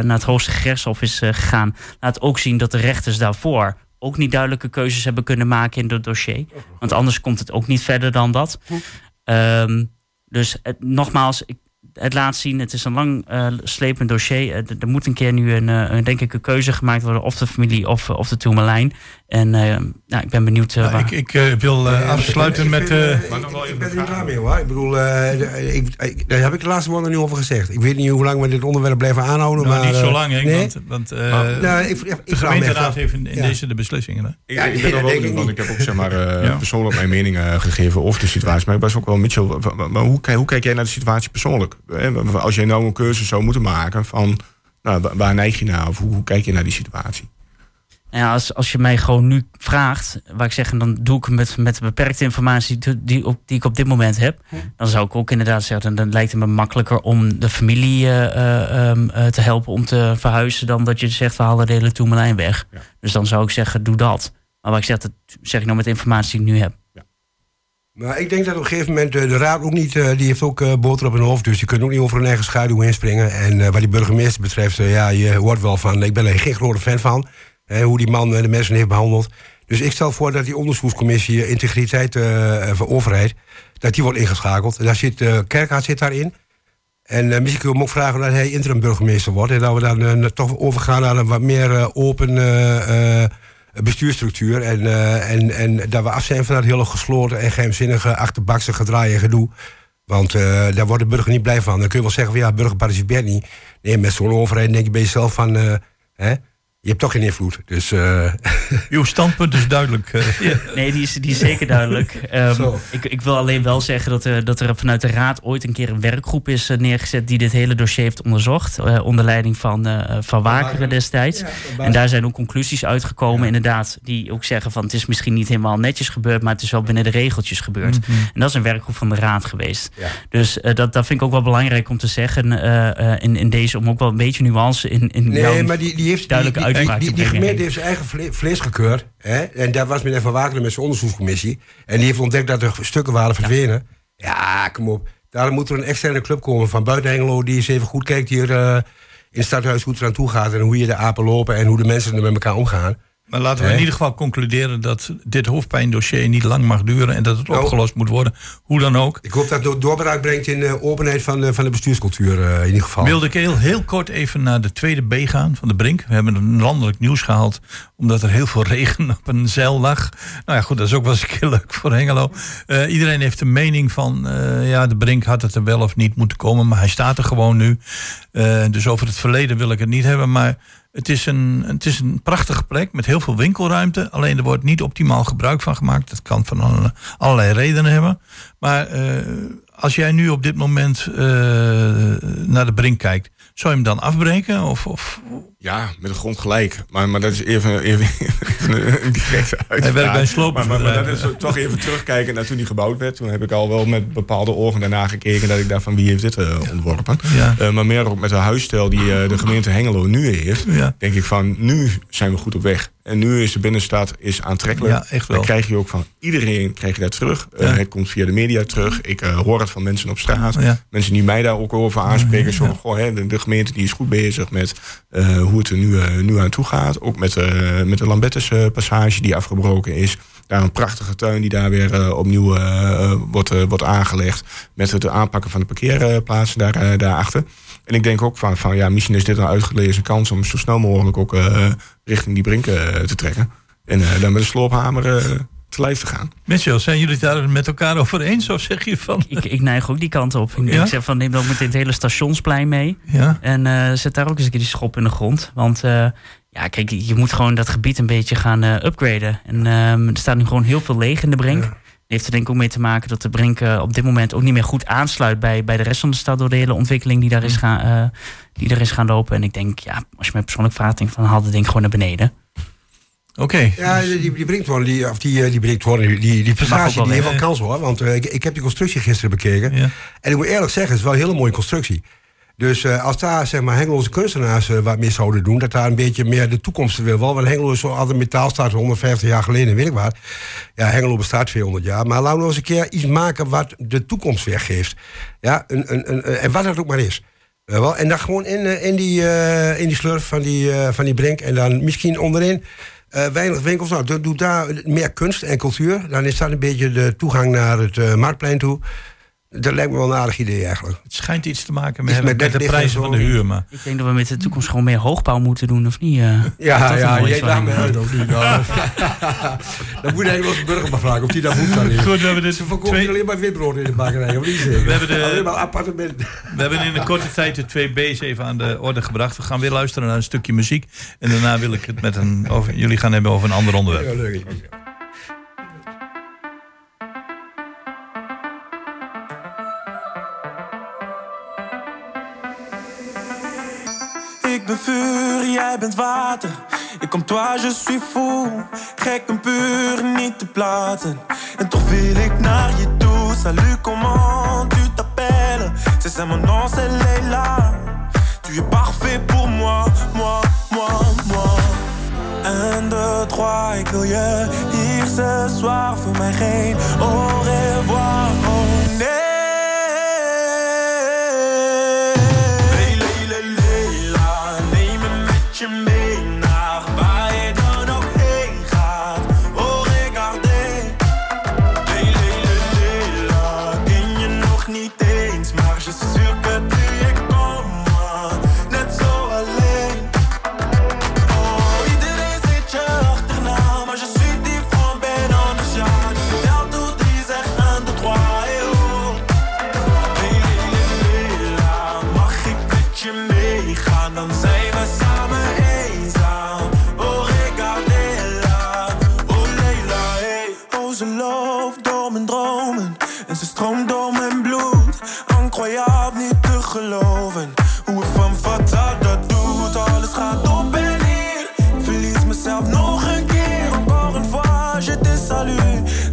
naar het hoogste gerechtshof is gegaan... laat ook zien dat de rechters daarvoor ook niet duidelijke keuzes hebben kunnen maken in het dossier. Want anders komt het ook niet verder dan dat. Ehm, dus het, nogmaals, ik, het laat zien, het is een lang eh, slepend dossier. Eh, er moet een keer nu een, eh, een, denk ik, een keuze gemaakt worden, of de familie of, of de Tourmalijn. En eh, nou, ik ben benieuwd. eh, waar- ik ik eh, wil afsluiten Ik met... Maar ik- nog wel ik even ben een er klaar mee hoor. Ik bedoel, eh, ik, ik- daar heb ik de laatste woorden nu over gezegd. Ik weet niet hoe lang we dit onderwerp blijven aanhouden. nou, maar, niet zo lang, nee? want, want eh, Nou, ik, ik, ik de gemeenteraad heeft in, in Ja. deze de beslissingen. Hè? Ik, Ja, ik ben er dat wel in, ik want ik heb ook zeg maar, *laughs* Ja. persoonlijk mijn mening eh, gegeven over de situatie. Maar ik was ook wel, Mitchell, maar hoe, kijk- hoe kijk jij naar de situatie persoonlijk? Als jij nou een keuze zou moeten maken van, nou, wa- waar neig je naar? Of hoe, hoe kijk je naar die situatie? Ja, als, als je mij gewoon nu vraagt, waar ik zeg, en dan doe ik het met, met de beperkte informatie die, die, op- die ik op dit moment heb, dan zou ik ook inderdaad zeggen, dan lijkt het me makkelijker om de familie eh, eh, ehm, eh, te helpen om te verhuizen, dan dat je zegt, we halen de hele Toemelijn weg. Ja. Dus dan zou ik zeggen, doe dat. Maar wat ik zeg, dat zeg ik nou met de informatie die ik nu heb. Maar ik denk dat op een gegeven moment de raad ook niet, die heeft ook boter op hun hoofd. Dus die kunnen ook niet over hun eigen schaduw heen springen. En wat die burgemeester betreft, ja, je hoort wel van, ik ben er geen grote fan van. Hoe die man eh, de mensen heeft behandeld. Dus ik stel voor dat die onderzoekscommissie eh, integriteit eh, van overheid, dat die wordt ingeschakeld. En daar zit, Kerkhaard zit daarin. En misschien kunnen we hem ook vragen dat hij interim burgemeester wordt. En dat we dan toch overgaan naar een wat meer open bestuurstructuur. En, en, en dat we af zijn van dat hele gesloten en geheimzinnige achterbakse gedraai en gedoe. Want daar wordt de burger niet blij van. Dan kun je wel zeggen van ja, burger participeert niet. Nee, met zo'n overheid denk je bij jezelf van... hè, je hebt toch geen invloed. Dus eh, *laughs* Uw standpunt is duidelijk. eh, *laughs* ja. Nee, die is, die is zeker duidelijk. *laughs* Ehm, ik, ik wil alleen wel zeggen dat er, dat er vanuit de Raad ooit een keer een werkgroep is eh, neergezet die dit hele dossier heeft onderzocht. eh, onder leiding van, eh van Wakeren destijds. En daar zijn ook conclusies uitgekomen, inderdaad, die ook zeggen van het is misschien niet helemaal netjes gebeurd, maar het is wel binnen de regeltjes gebeurd. En dat is een werkgroep van de Raad geweest. Ja. Dus eh, dat, dat vind ik ook wel belangrijk om te zeggen eh, eh, in, in deze, om ook wel een beetje nuance in, in Nee, jouw maar die, die heeft duidelijke die, die, uitspraak die, te die brengen, gemeente heeft zijn eigen vle- vlees gekeurd. Hè? En dat was meneer Van Wakeren met zijn onderzoekscommissie. En die heeft ontdekt dat er stukken waren verdwenen. Ja, kom op. Daarom moet er een externe club komen van buiten Hengelo... die eens even goed kijkt hier eh, in het stadhuis hoe het eraan toe gaat... en hoe je de apen lopen en hoe de mensen er met elkaar omgaan. Maar laten we in ieder geval concluderen dat dit hoofdpijndossier niet lang mag duren en dat het Nou. opgelost moet worden. Hoe dan ook. Ik hoop dat het doorbraak brengt in de openheid van de, van de bestuurscultuur eh, in ieder geval. Wilde ik heel, heel kort even naar de tweede B gaan van de Brink. We hebben een landelijk nieuws gehaald omdat er heel veel *laughs* regen op een zeil lag. Nou ja, goed, dat is ook wel eens een keer leuk voor Hengelo. Eh, iedereen heeft een mening van, eh, ja, de Brink had het er wel of niet moeten komen, maar hij staat er gewoon nu. Eh, dus over het verleden wil ik het niet hebben, maar het is, een, het is een prachtige plek met heel veel winkelruimte. Alleen er wordt niet optimaal gebruik van gemaakt. Dat kan van alle- allerlei redenen hebben. Maar eh, als jij nu op dit moment eh, naar de brink kijkt, zou je hem dan afbreken? Of, of Ja, met de grond gelijk. Maar, maar dat is even, even, even een directe uitspraak. werkt bij een maar, maar, maar dat is toch even terugkijken naar toen die gebouwd werd. Toen heb ik al wel met bepaalde ogen daarna gekeken... dat ik dacht van wie heeft dit eh, ontworpen. Ja. Eh, maar meer ook met de huisstijl die eh, de gemeente Hengelo nu heeft... Ja. denk ik van nu zijn we goed op weg. En nu is de binnenstad is aantrekkelijk. Ja, echt wel. Dan krijg je ook van iedereen krijg je dat terug. Het komt via de media terug. Ik hoor het van mensen op straat. Ja. Mensen die mij daar ook over aanspreken. Zo, van, goh, hè, de, de gemeente die is goed bezig met eh, hoe het er nu, eh, nu aan toe gaat. Ook met, eh, met de Lambettes eh, passage die afgebroken is. Daar een prachtige tuin die daar weer opnieuw wordt, wordt aangelegd. Met het aanpakken van de parkeerplaatsen daar, daarachter. En ik denk ook van, van ja, misschien is dit een uitgelezen kans om zo snel mogelijk ook richting die brink eh, te trekken. En dan met een sloophamer te lijf te gaan. Mitchell, zijn jullie het daar met elkaar over eens? Of zeg je van... Ik, ik neig ook die kant op. Ik, Ja? ik zeg van neem dan meteen het hele stationsplein mee. Ja, En eh, zet daar ook eens een keer die schop in de grond. Want eh, ja, kijk, je moet gewoon dat gebied een beetje gaan eh, upgraden. En ehm, er staat nu gewoon heel veel leeg in de brink. Heeft er denk ik ook mee te maken dat de brink op dit moment ook niet meer goed aansluit bij, bij de rest van de stad door de hele ontwikkeling die daar is gaan, eh, die er is gaan lopen. En ik denk, ja, als je mij persoonlijk vraagt, denk ik van haal het ding gewoon naar beneden. Oké. Ja, die, die Brinktoren, die, of die, eh, die Brinktoren, die, die, die passage, die heeft wel kans hoor. Want eh, ik, ik heb die constructie gisteren bekeken. Ja. En ik moet eerlijk zeggen, het is wel een hele mooie constructie. Dus eh, als daar zeg maar Hengeloze kunstenaars wat meer zouden doen, dat daar een beetje meer de toekomst wil wel. Want Hengelo is zo altijd metaal staat 150 jaar geleden, weet ik wat. Ja, Hengelo bestaat 200 jaar. Maar laten we eens een keer iets maken wat de toekomst weggeeft. Ja, een, een, een, en wat het ook maar is. Wel, en dan gewoon in, in, die, in die slurf van die, van die brink. En dan misschien onderin eh, weinig winkels. Nou, doe, doe daar meer kunst en cultuur. Dan is dat een beetje de toegang naar het eh, marktplein toe. Dat lijkt me wel een aardig idee eigenlijk. Het schijnt iets te maken met, met met, de prijzen van de huur. Maar Ik denk dat we met de toekomst gewoon meer hoogbouw moeten doen, of niet? eh? *laughs* Ja, ja, mooie jij me zwaar. uit ook niet. Nou, dan moet je eigenlijk wel de burger maar vragen of die dat moet dan niet. Goed, we hebben dit Ze verkopen twee- alleen maar witbrood in de bakkerij, of niet zeker? We hebben de- Alleen maar appartementen. we hebben in een korte tijd de twee B's even aan de orde gebracht. We gaan weer luisteren naar een stukje muziek. En daarna wil ik het met een, over, jullie gaan hebben over een ander onderwerp. Ja, leuk. Vuur, jij bent water. Ik kom toi, je suis fou. Gek en puur, niet te plaatsen. En toch wil ik naar je toe. Salut, comment tu t'appelles? C'est ça mon nom, c'est Leila. Tu es parfait pour moi, moi, moi, moi. Un, deux, trois, ik wil je hier ce soir. Voor mij geen au revoir, je te salue.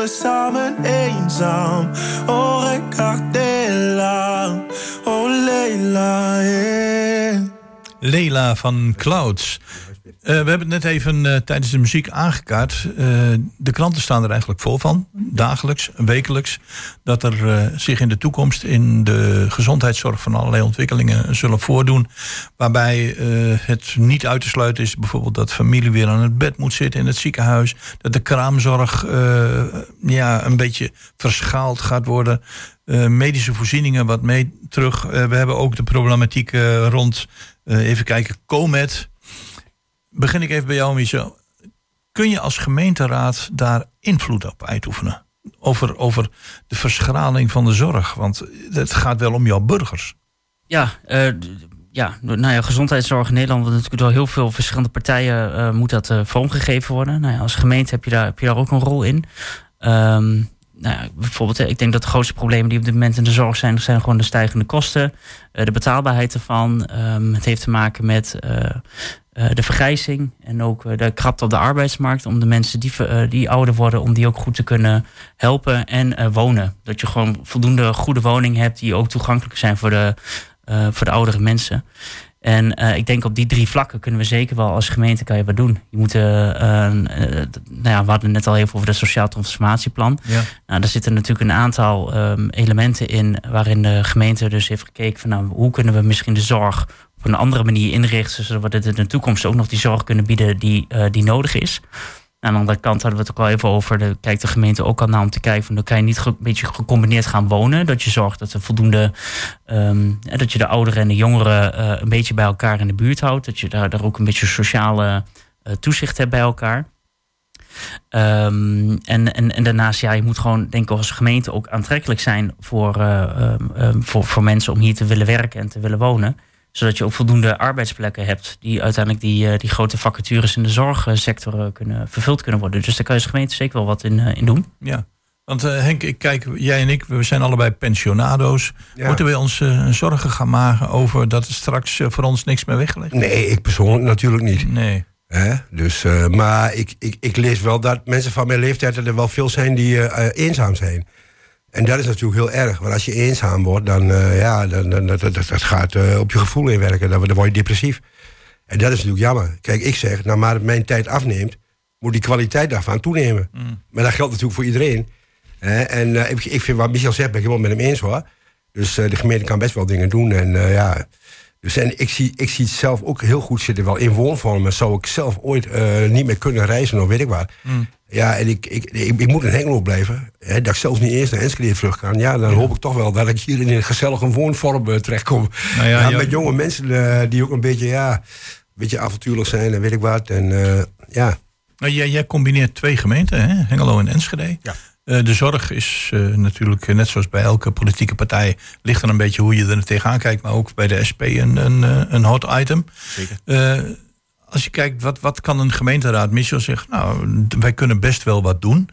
We samen eenzaam. Oh, regardez-la, oh Leila, yeah. Leila van Clouds. Eh, we hebben het net even eh, tijdens de muziek aangekaart. Eh, de kranten staan er eigenlijk vol van, dagelijks, wekelijks. Dat er zich in de toekomst in de gezondheidszorg van allerlei ontwikkelingen zullen voordoen. Waarbij het niet uit te sluiten is bijvoorbeeld dat familie weer aan het bed moet zitten in het ziekenhuis. Dat de kraamzorg ja, een beetje verschaald gaat worden. Medische voorzieningen wat mee terug. We hebben ook de problematiek rond, even kijken, COMET. Begin ik even bij jou, Michel. Kun je als gemeenteraad daar invloed op uitoefenen? Over, over de verschraling van de zorg. Want het gaat wel om jouw burgers. Ja, eh, ja, nou ja, gezondheidszorg in Nederland, want natuurlijk door heel veel verschillende partijen eh, moet dat eh, vormgegeven worden. Nou ja, als gemeente heb je, daar, heb je daar ook een rol in. Ehm, nou ja, bijvoorbeeld, ik denk dat de grootste problemen die op dit moment in de zorg zijn, zijn gewoon de stijgende kosten, de betaalbaarheid ervan. Ehm, het heeft te maken met de vergrijzing en ook eh, de krapte op de arbeidsmarkt. Om de mensen die, eh, die ouder worden, om die ook goed te kunnen helpen en eh, wonen. Dat je gewoon voldoende goede woningen hebt die ook toegankelijk zijn voor de, eh, voor de oudere mensen. En eh, ik denk op die drie vlakken kunnen we zeker wel als gemeente kan je wat doen. Je moet, eh, eh, eh, d- nou ja, we hadden net al even over het sociaal transformatieplan. Ja. Nou, daar zitten natuurlijk een aantal ehm, elementen in waarin de gemeente dus heeft gekeken van nou, hoe kunnen we misschien de zorg op een andere manier inrichten, zodat we in de toekomst ook nog die zorg kunnen bieden die, eh, die nodig is. Aan de andere kant hadden we het ook al even over. De, kijkt de gemeente ook al naar om te kijken van dan kan je niet een beetje gecombineerd gaan wonen. Dat je zorgt dat er voldoende ehm, eh, dat je de ouderen en de jongeren eh, een beetje bij elkaar in de buurt houdt. Dat je daar, daar ook een beetje sociale toezicht hebt bij elkaar. Ehm, en, en, en daarnaast, ja, je moet gewoon, denk ik, als gemeente ook aantrekkelijk zijn voor, eh, ehm, ehm, voor, voor mensen om hier te willen werken en te willen wonen. Zodat je ook voldoende arbeidsplekken hebt die uiteindelijk die, eh, die grote vacatures in de zorgsector eh, kunnen, vervuld kunnen worden. Dus daar kan je als gemeente zeker wel wat in, eh, in doen. Ja. Want eh, Henk, ik kijk, jij en ik, we zijn allebei pensionado's. Ja. Moeten we ons zorgen gaan maken over dat er straks voor ons niks meer weggelegd wordt? Nee, ik persoonlijk natuurlijk niet. Nee. Hè? Dus, eh, maar ik, ik, ik lees wel dat mensen van mijn leeftijd er wel veel zijn die eenzaam zijn. En dat is natuurlijk heel erg. Want als je eenzaam wordt, dan, eh, ja, dan, dan dat, dat, dat gaat eh, op je gevoel inwerken. Dan, dan word je depressief. En dat is natuurlijk jammer. Kijk, ik zeg, naarmate mijn tijd afneemt, moet die kwaliteit daarvan toenemen. Maar dat geldt natuurlijk voor iedereen. Hè? En eh, ik, ik vind wat Michel zegt, ben ik helemaal met hem eens hoor. Dus de gemeente kan best wel dingen doen. En ja. Dus en ik zie, ik zie het zelf ook heel goed zitten. Wel in woonvormen zou ik zelf ooit eh, niet meer kunnen reizen of weet ik wat. Ja, en ik, ik, ik, ik moet in Hengelo blijven. Hè, dat ik zelfs niet eens naar Enschede terug kan. Ja, dan hoop ik toch wel dat ik hier in een gezellige woonvorm eh, terechtkom. Nou ja, ja, ja. met jonge mensen eh, die ook een beetje, ja, een beetje avontuurlijk zijn en weet ik wat. En ja. Nou, jij, jij combineert twee gemeenten, hè? Hengelo en Enschede. Ja. Eh, de zorg is eh, natuurlijk, eh, net zoals bij elke politieke partij, ligt er een beetje hoe je er tegenaan kijkt, maar ook bij de SP een, een, een hot item. Zeker. Als je kijkt, wat, wat kan een gemeenteraad? Michel zegt, nou, wij kunnen best wel wat doen.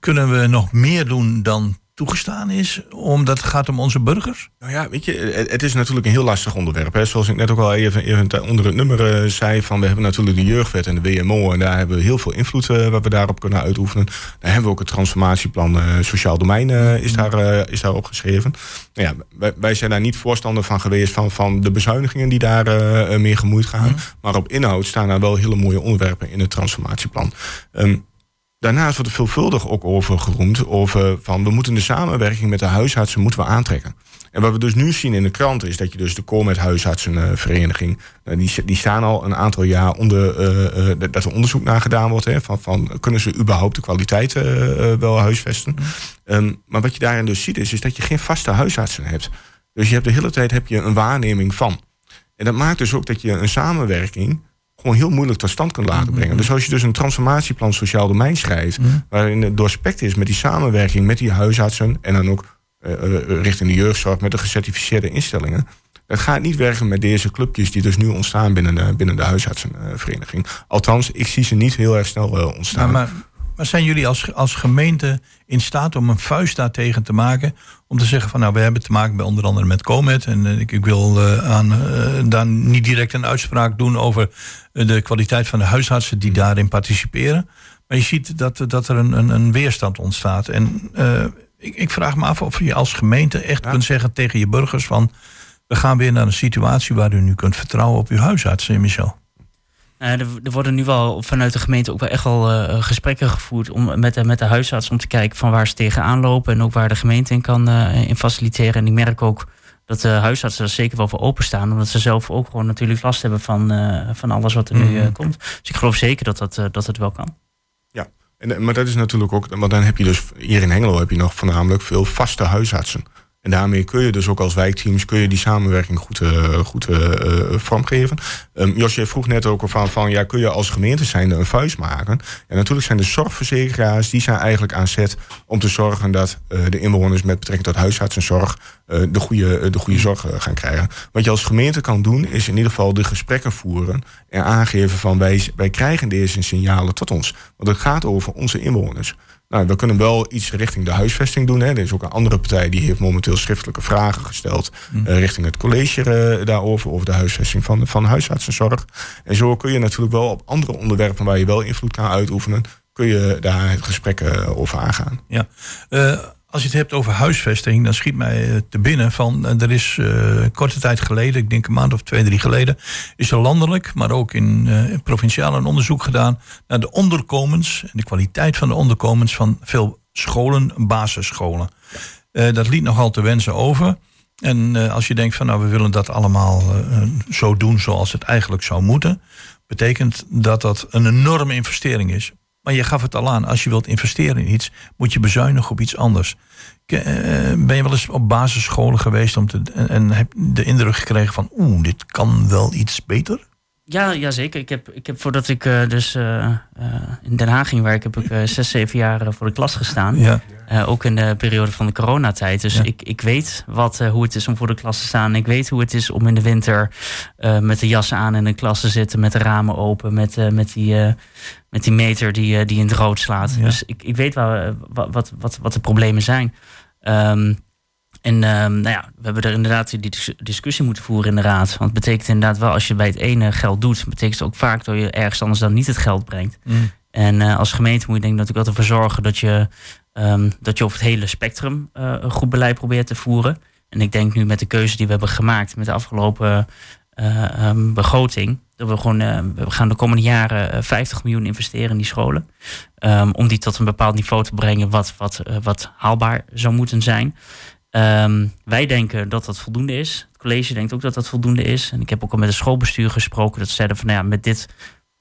Kunnen we nog meer doen dan toegestaan is, omdat het gaat om onze burgers? Nou ja, weet je, het, is natuurlijk een heel lastig onderwerp. Hè. Zoals ik net ook al even, onder het nummer eh, zei, van we hebben natuurlijk de jeugdwet en de WMO. En daar hebben we heel veel invloed eh, wat we daarop kunnen uitoefenen. Daar hebben we ook het transformatieplan eh, Sociaal Domein is, daar, eh, is daar opgeschreven. Nou ja, wij, wij zijn daar niet voorstander van geweest van, van de bezuinigingen die daar eh, eh, mee gemoeid gaan. Maar op inhoud staan daar wel hele mooie onderwerpen in het transformatieplan. Ehm, Daarnaast wordt er veelvuldig ook over geroemd. Over van we moeten de samenwerking met de huisartsen moeten we aantrekken. En wat we dus nu zien in de krant is dat je dus de Comet Huisartsenvereniging. eh, die, die staan al een aantal jaar onder eh, eh, dat er onderzoek naar gedaan wordt. Hè, van, van kunnen ze überhaupt de kwaliteit wel huisvesten. Ehm, maar wat je daarin dus ziet is, is dat je geen vaste huisartsen hebt. Dus je hebt de hele tijd heb je een waarneming van. En dat maakt dus ook dat je een samenwerking gewoon heel moeilijk tot stand kunt laten brengen. Dus als je dus een transformatieplan sociaal domein schrijft, waarin het doorspekt is met die samenwerking met die huisartsen en dan ook eh, eh, richting de jeugdzorg met de gecertificeerde instellingen. Dat gaat niet werken met deze clubjes die dus nu ontstaan binnen de, binnen de huisartsenvereniging. Althans, ik zie ze niet heel erg snel eh, ontstaan. Maar, maar zijn jullie als, als gemeente in staat om een vuist daartegen te maken? Om te zeggen van nou, we hebben te maken bij onder andere met Comet. En eh, ik, ik wil eh, aan, eh, daar niet direct een uitspraak doen over de kwaliteit van de huisartsen die daarin participeren. Maar je ziet dat, dat er een, een, een weerstand ontstaat. En ik, ik vraag me af of je als gemeente echt Ja. kunt zeggen tegen je burgers van... we gaan weer naar een situatie waar u nu kunt vertrouwen op uw huisarts, eh, Michel. Eh, er, er worden nu wel vanuit de gemeente ook wel echt wel eh, gesprekken gevoerd om, met, de, met de huisarts om te kijken van waar ze tegenaan lopen en ook waar de gemeente in kan eh, in faciliteren. En ik merk ook dat de huisartsen er zeker wel voor openstaan, omdat ze zelf ook gewoon natuurlijk last hebben van, eh, van alles wat er nu eh, Mhm. komt. Dus ik geloof zeker dat, dat, eh, dat het wel kan. En, eh, maar dat is natuurlijk ook, want dan heb je dus hier in Hengelo heb je nog voornamelijk veel vaste huisartsen. En daarmee kun je dus ook als wijkteams kun je die samenwerking goed, eh, goed eh, eh, vormgeven. Um, Jos, jij vroeg net ook van, van ja, kun je als gemeente zijnde een vuist maken? En natuurlijk zijn de zorgverzekeraars die zijn eigenlijk aan zet om te zorgen dat de inwoners met betrekking tot huisartsenzorg de, goede, de goede zorg gaan krijgen. Wat je als gemeente kan doen, is in ieder geval de gesprekken voeren en aangeven van wij, wij krijgen deze signalen tot ons. Want het gaat over onze inwoners. Nou, we kunnen wel iets richting de huisvesting doen. Hè. Er is ook een andere partij die heeft momenteel schriftelijke vragen gesteld eh, richting het college eh, daarover, over de huisvesting van, van huisartsenzorg. En zo kun je natuurlijk wel op andere onderwerpen waar je wel invloed kan uitoefenen, kun je daar het gesprek eh, over aangaan. Ja. Als je het hebt over huisvesting, dan schiet mij eh, te binnen van... eh, er is eh, korte tijd geleden, ik denk een maand of twee, drie geleden... is er landelijk, maar ook in, in provinciaal een onderzoek gedaan... naar de onderkomens en de kwaliteit van de onderkomens... van veel scholen, basisscholen. Eh, dat liet nogal te wensen over. En als je denkt van nou, we willen dat allemaal zo doen zoals het eigenlijk zou moeten... betekent dat dat een enorme investering is. Maar je gaf het al aan, als je wilt investeren in iets, moet je bezuinigen op iets anders. Eh, Ben je wel eens op basisscholen geweest om te, en, en heb de indruk gekregen van oeh, dit kan wel iets beter? Ja, ja zeker. Ik heb, ik heb voordat ik eh, dus eh, in Den Haag ging werken, heb ik zes, zeven jaar voor de klas gestaan. Ja. Ook in de periode van de coronatijd. Dus Ja. ik, ik weet wat, hoe het is om voor de klas te staan. Ik weet hoe het is om in de winter met de jas aan in de klas te zitten, met de ramen open, met, met, die, met die meter die, eh, die in het rood slaat. Ja. Dus ik, ik weet waar, eh, wat, wat, wat, wat de problemen zijn. Ehm, en ehm, nou ja, we hebben er inderdaad die dis- discussie moeten voeren in de raad. Want het betekent inderdaad wel, als je bij het ene geld doet, betekent het ook vaak dat je ergens anders dan niet het geld brengt. Mm. En eh, als gemeente moet je denk ik natuurlijk altijd ervoor zorgen dat je, ehm, dat je over het hele spectrum een goed beleid probeert te voeren. En ik denk nu met de keuze die we hebben gemaakt met de afgelopen begroting, dat we gewoon, eh, we gaan de komende jaren eh, 50 miljoen investeren in die scholen. Ehm, om die tot een bepaald niveau te brengen wat, wat, eh, wat haalbaar zou moeten zijn. Ehm, wij denken dat dat voldoende is. Het college denkt ook dat dat voldoende is. En ik heb ook al met het schoolbestuur gesproken. Dat ze zeiden van nou ja, met, dit,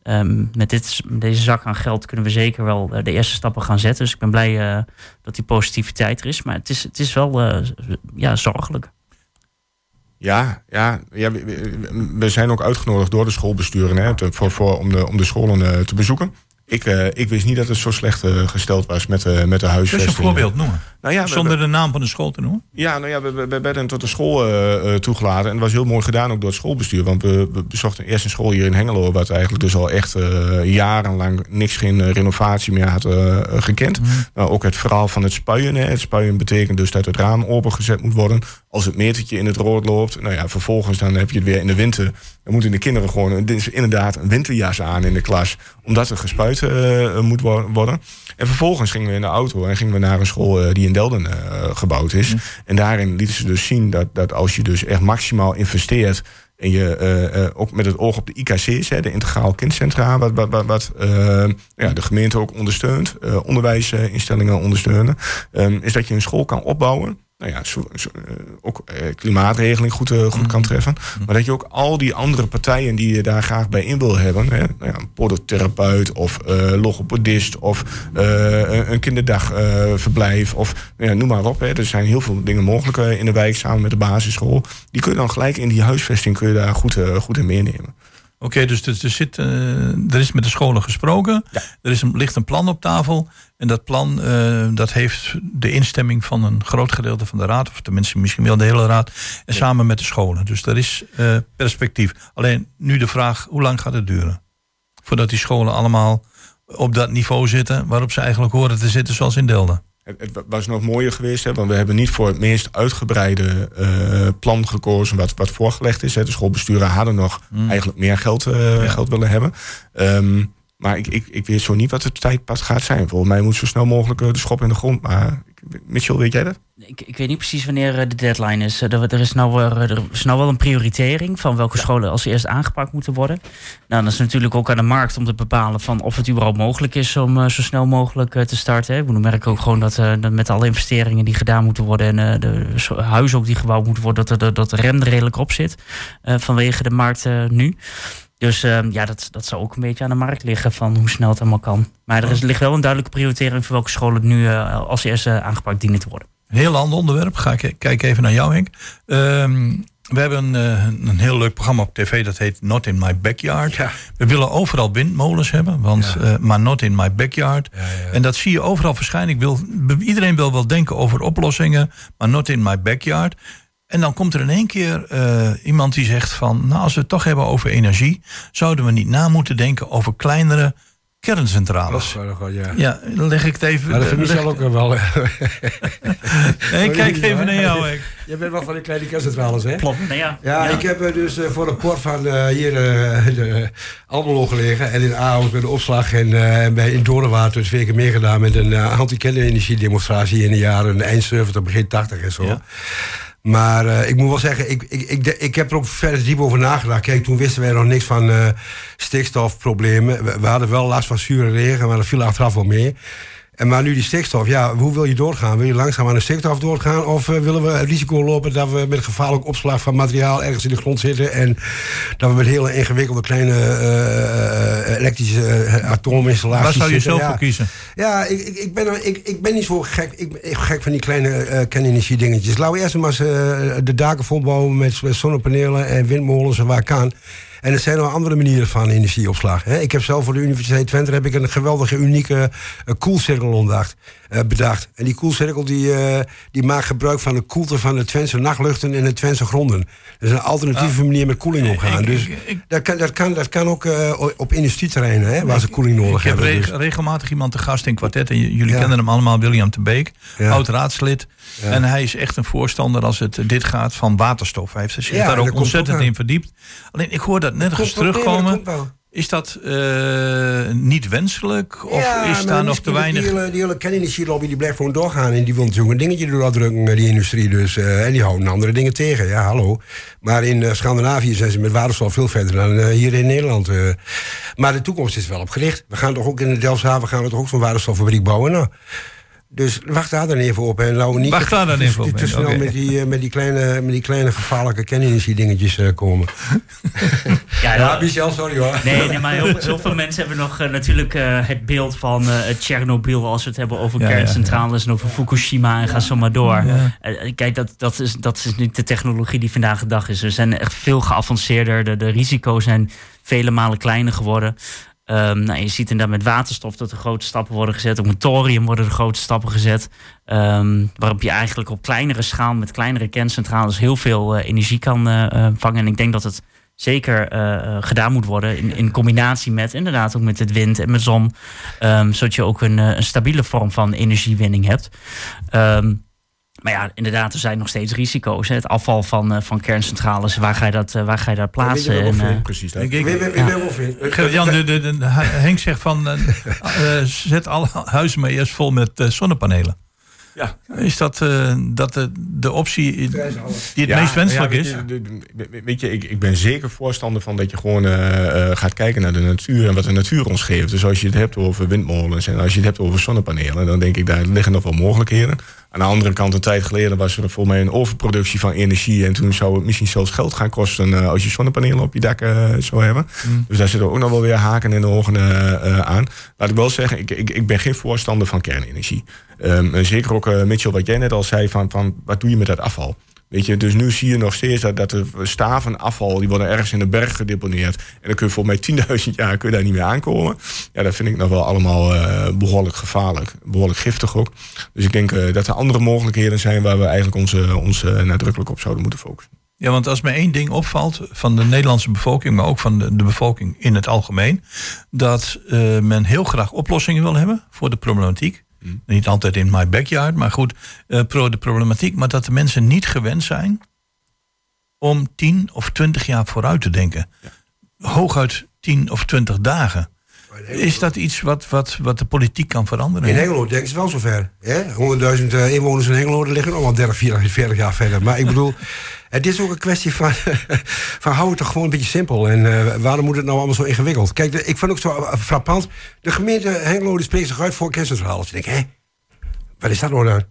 ehm, met dit, deze zak aan geld kunnen we zeker wel eh, de eerste stappen gaan zetten. Dus ik ben blij eh, dat die positiviteit er is. Maar het is, het is wel eh, ja, zorgelijk. Ja, ja, ja we, zijn ook uitgenodigd door de schoolbesturen hè, voor, om, de, om de scholen eh, te bezoeken. Ik, eh, ik wist niet dat het zo slecht eh, gesteld was met, eh, met de Kun je huisvesting. een voorbeeld noemen? Nou ja, Zonder de naam van de school te noemen? Ja, nou ja, we, we, we werden tot de school toegelaten. En dat was heel mooi gedaan ook door het schoolbestuur. Want we, we bezochten eerst een school hier in Hengelo... wat eigenlijk dus al echt jarenlang niks, geen renovatie meer had gekend. Nou, ook het verhaal van het spuien. Hè. Het spuien betekent dus dat het raam opengezet moet worden... als het metertje in het rood loopt. Nou ja, vervolgens dan heb je het weer in de winter. Dan moeten de kinderen gewoon dit is inderdaad een winterjas aan in de klas... omdat er gespuit eh, moet wo- worden. En vervolgens gingen we in de auto en gingen we naar een school eh, die in Delden eh, gebouwd is. En daarin lieten ze dus zien dat, dat als je dus echt maximaal investeert. En je ook met het oog op de IKC's, hè, de Integraal Kindcentra, wat, wat, wat, wat ja, de gemeente ook ondersteunt, onderwijsinstellingen ondersteunen, ehm, is dat je een school kan opbouwen. Nou ja, zo, zo, eh, ook eh, klimaatregeling goed, eh, goed kan treffen. Maar dat je ook al die andere partijen die je daar graag bij in wil hebben, hè, nou ja, een podotherapeut of eh, logopedist of een- kinderdagverblijf of nou ja, noem maar op. Hè. Er zijn heel veel dingen mogelijk in de wijk samen met de basisschool. Die kun je dan gelijk in die huisvesting kun je daar goed, goed in meenemen. Oké, dus er, er, zit, eh, er is met de scholen gesproken. Er is een, ligt een plan op tafel. En dat plan eh, dat heeft de instemming van een groot gedeelte van de raad. Of tenminste misschien wel de hele raad. En samen met de scholen. Dus er is eh, perspectief. Alleen nu de vraag, hoe lang gaat het duren? Voordat die scholen allemaal op dat niveau zitten... waarop ze eigenlijk horen te zitten zoals in Delden. Het, het was nog mooier geweest, hè, want we hebben niet voor het meest uitgebreide eh, plan gekozen wat, wat voorgelegd is. Hè. De schoolbesturen hadden nog eigenlijk meer geld, eh, geld willen hebben. Ehm, maar ik, ik, ik weet zo niet wat het tijdpad gaat zijn. Volgens mij moet zo snel mogelijk eh, de schop in de grond. Maar ik, Mitchell, weet jij dat? Ik, ik weet niet precies wanneer eh, de deadline is. Er, er, is nou, eh, er is nou wel een prioritering van welke scholen als eerst aangepakt moeten worden. Nou, dat is natuurlijk ook aan de markt om te bepalen van of het überhaupt mogelijk is om eh, zo snel mogelijk te starten. We merken ook gewoon dat, dat met alle investeringen die gedaan moeten worden en de huizen ook die gebouwd moeten worden, dat, er- dat de rem er redelijk op zit eh, vanwege de markt eh, nu. Dus ehm, ja, dat, dat zou ook een beetje aan de markt liggen van hoe snel het allemaal kan. Maar er is, ligt wel een duidelijke prioritering voor welke scholen nu eh, als eerste aangepakt dienen te worden. Een heel ander onderwerp. Ga ik kijk even naar jou, Henk. Ehm, we hebben eh, een heel leuk programma op tv dat heet Not in My Backyard. Ja. We willen overal windmolens hebben, want, Ja. eh, maar not in my backyard. En dat zie je overal verschijnen. Ik wil, iedereen wil wel denken over oplossingen, maar not in my backyard. En dan komt er in één keer eh, iemand die zegt van... nou, als we het toch hebben over energie... zouden we niet na moeten denken over kleinere kerncentrales. Oh, ja. Ja, dan leg ik het even... Maar dat vind ik ook wel. Nee, *laughs* kijk even naar jou. Jij bent wel van die kleine kerncentrales, hè? Klopt. Nou ja, Ja, ik heb eh, dus eh, voor een port van eh, hier eh, de Almelo gelegen. En in Aarhus met de opslag. En eh, bij in Doornwaard dus twee keer meegedaan met een uh, anti-kernenergie-demonstratie in de jaren eind 70, begin 80 en zo. Ja. Maar eh, ik moet wel zeggen, ik, ik, ik, ik heb er ook verder diep over nagedacht. Kijk, toen wisten wij nog niks van eh, stikstofproblemen. We, hadden wel last van zure regen, maar dat viel achteraf wel mee. En maar nu die stikstof, ja, hoe wil je doorgaan? Wil je langzaam aan de stikstof doorgaan? Of eh, willen we het risico lopen dat we met gevaarlijk opslag van materiaal ergens in de grond zitten? En dat we met hele ingewikkelde kleine eh, eh, elektrische atoominstallaties Waar zou je zitten? zelf Ja. voor kiezen? Ja, ik, ik, ik, ben, ik, ik ben niet zo gek, ik echt gek van die kleine kernenergie dingetjes. Laten we eerst maar eens de daken volbouwen met, met zonnepanelen en windmolens en waar kan. En er zijn nog andere manieren van energieopslag. Hè. Ik heb zelf voor de Universiteit Twente heb ik een geweldige, unieke eh, koelcirkel ontdacht, eh, bedacht. En die koelcirkel die, eh, die maakt gebruik van de koelte van de Twentse nachtluchten en de Twentse gronden. Dat is een alternatieve manier met koeling omgaan. Ik- dus ik- ik- dat, kan, dat, kan, dat kan ook op industrieterreinen, hè, waar ze koeling nodig Ik heb hebben. reg- Dus- regelmatig iemand te gast in kwartet. En jullie Ja. kennen hem allemaal, William de Beek. Ja. Oud-raadslid. En hij is echt een voorstander als het dit gaat van waterstof. Hij heeft zich daar ook ontzettend ook in verdiept. Alleen ik hoor dat nergens wel, nee, terugkomen. Is dat eh, niet wenselijk? Of Ja, is daar nog te Die weinig... hele, die hele die blijft gewoon doorgaan. En die wil natuurlijk een dingetje doordrukken, eh, die industrie. Dus, eh, en die houden andere dingen tegen. Ja, hallo. Maar in eh, Scandinavië zijn ze met waterstof veel verder dan hier in Nederland. Maar de toekomst is wel op gericht. We gaan toch ook in de Delfshaven gaan we toch ook zo'n waterstoffabriek bouwen. Nou, dus wacht daar dan even op. En nou niet Wacht daar dan even op, te, snel met, die, eh, met, die kleine, met die kleine gevaarlijke kernenergie dingetjes eh, komen. *laughs* Ja, Ja, dat- Michel, sorry hoor. Nee, nee, maar heel, heel veel mensen hebben nog eh, natuurlijk het beeld van eh Tsjernobyl als we het hebben over Ja, ja, kerncentrales en over Fukushima en ga zo maar door. Ja. Kijk, dat, dat, is, dat is niet de technologie die vandaag de dag is. We zijn echt veel geavanceerder. De, de risico's zijn vele malen kleiner geworden. Ehm, nou, je ziet inderdaad met waterstof dat er grote stappen worden gezet. Ook thorium worden er grote stappen gezet. Ehm, waarop je eigenlijk op kleinere schaal met kleinere kerncentrales heel veel eh, energie kan eh, eh, vangen. En ik denk dat het zeker gedaan moet worden in, in combinatie met inderdaad ook met het wind en met zon. Ehm, zodat je ook een, een stabiele vorm van energiewinning hebt. Ehm, maar ja, inderdaad, er zijn nog steeds risico's. Hè. Het afval van, eh, van kerncentrales, waar ga je dat, eh, waar ga je dat plaatsen? En, eh, Precies dat. Ik- wel de, de, de- Henk zegt van... *laughs* eh, zet alle huizen maar eerst vol met eh, zonnepanelen. Ja. Is dat, eh, dat de, de optie die het Ja, meest wenselijk ja, is? weet je, weet ik, ik ben zeker voorstander van dat je gewoon gaat kijken naar de natuur en wat de natuur ons geeft. Dus als je het hebt over windmolens en als je het hebt over zonnepanelen, dan denk ik daar liggen nog wel mogelijkheden. Aan de andere kant, een tijd geleden was er voor mij een overproductie van energie. En toen zou het misschien zelfs geld gaan kosten eh, als je zonnepanelen op je dak eh, zou hebben. Dus daar zitten ook nog wel weer haken en ogen eh, aan. Laat ik wel zeggen, ik, ik, ik ben geen voorstander van kernenergie. Ehm, en zeker ook, Mitchell, wat jij net al zei, van, van wat doe je met dat afval? Dus nu zie je nog steeds dat, de staven afval, die worden ergens in de berg gedeponeerd. En dan kun je voor mij 10.000 jaar kun je daar niet meer aankomen. Ja, dat vind ik nog wel allemaal eh, behoorlijk gevaarlijk. Behoorlijk giftig ook. Dus ik denk eh, dat er andere mogelijkheden zijn waar we eigenlijk ons, ons nadrukkelijk op zouden moeten focussen. Ja, want als me één ding opvalt van de Nederlandse bevolking, maar ook van de, de bevolking in het algemeen, dat eh, men heel graag oplossingen wil hebben voor de problematiek. Niet altijd in my backyard, maar goed, eh, pro de problematiek, maar dat de mensen niet gewend zijn om 10 of 20 jaar vooruit te denken. Hooguit 10 of 20 dagen. Is dat iets wat, wat, wat de politiek kan veranderen? In Hengelo denken ze wel zover. hè? 100.000 eh, inwoners in Hengelo die liggen nog wel 30, 40, 40 jaar verder. Maar ik bedoel, *laughs* het is ook een kwestie van, *laughs* van hou het toch gewoon een beetje simpel. En eh, waarom moet het nou allemaal zo ingewikkeld? Kijk, de- ik vond ook zo eh, frappant. De gemeente Hengelo die spreekt zich uit voor kennisverhaal. Dus ik denk, hè, wat is dat nou dan?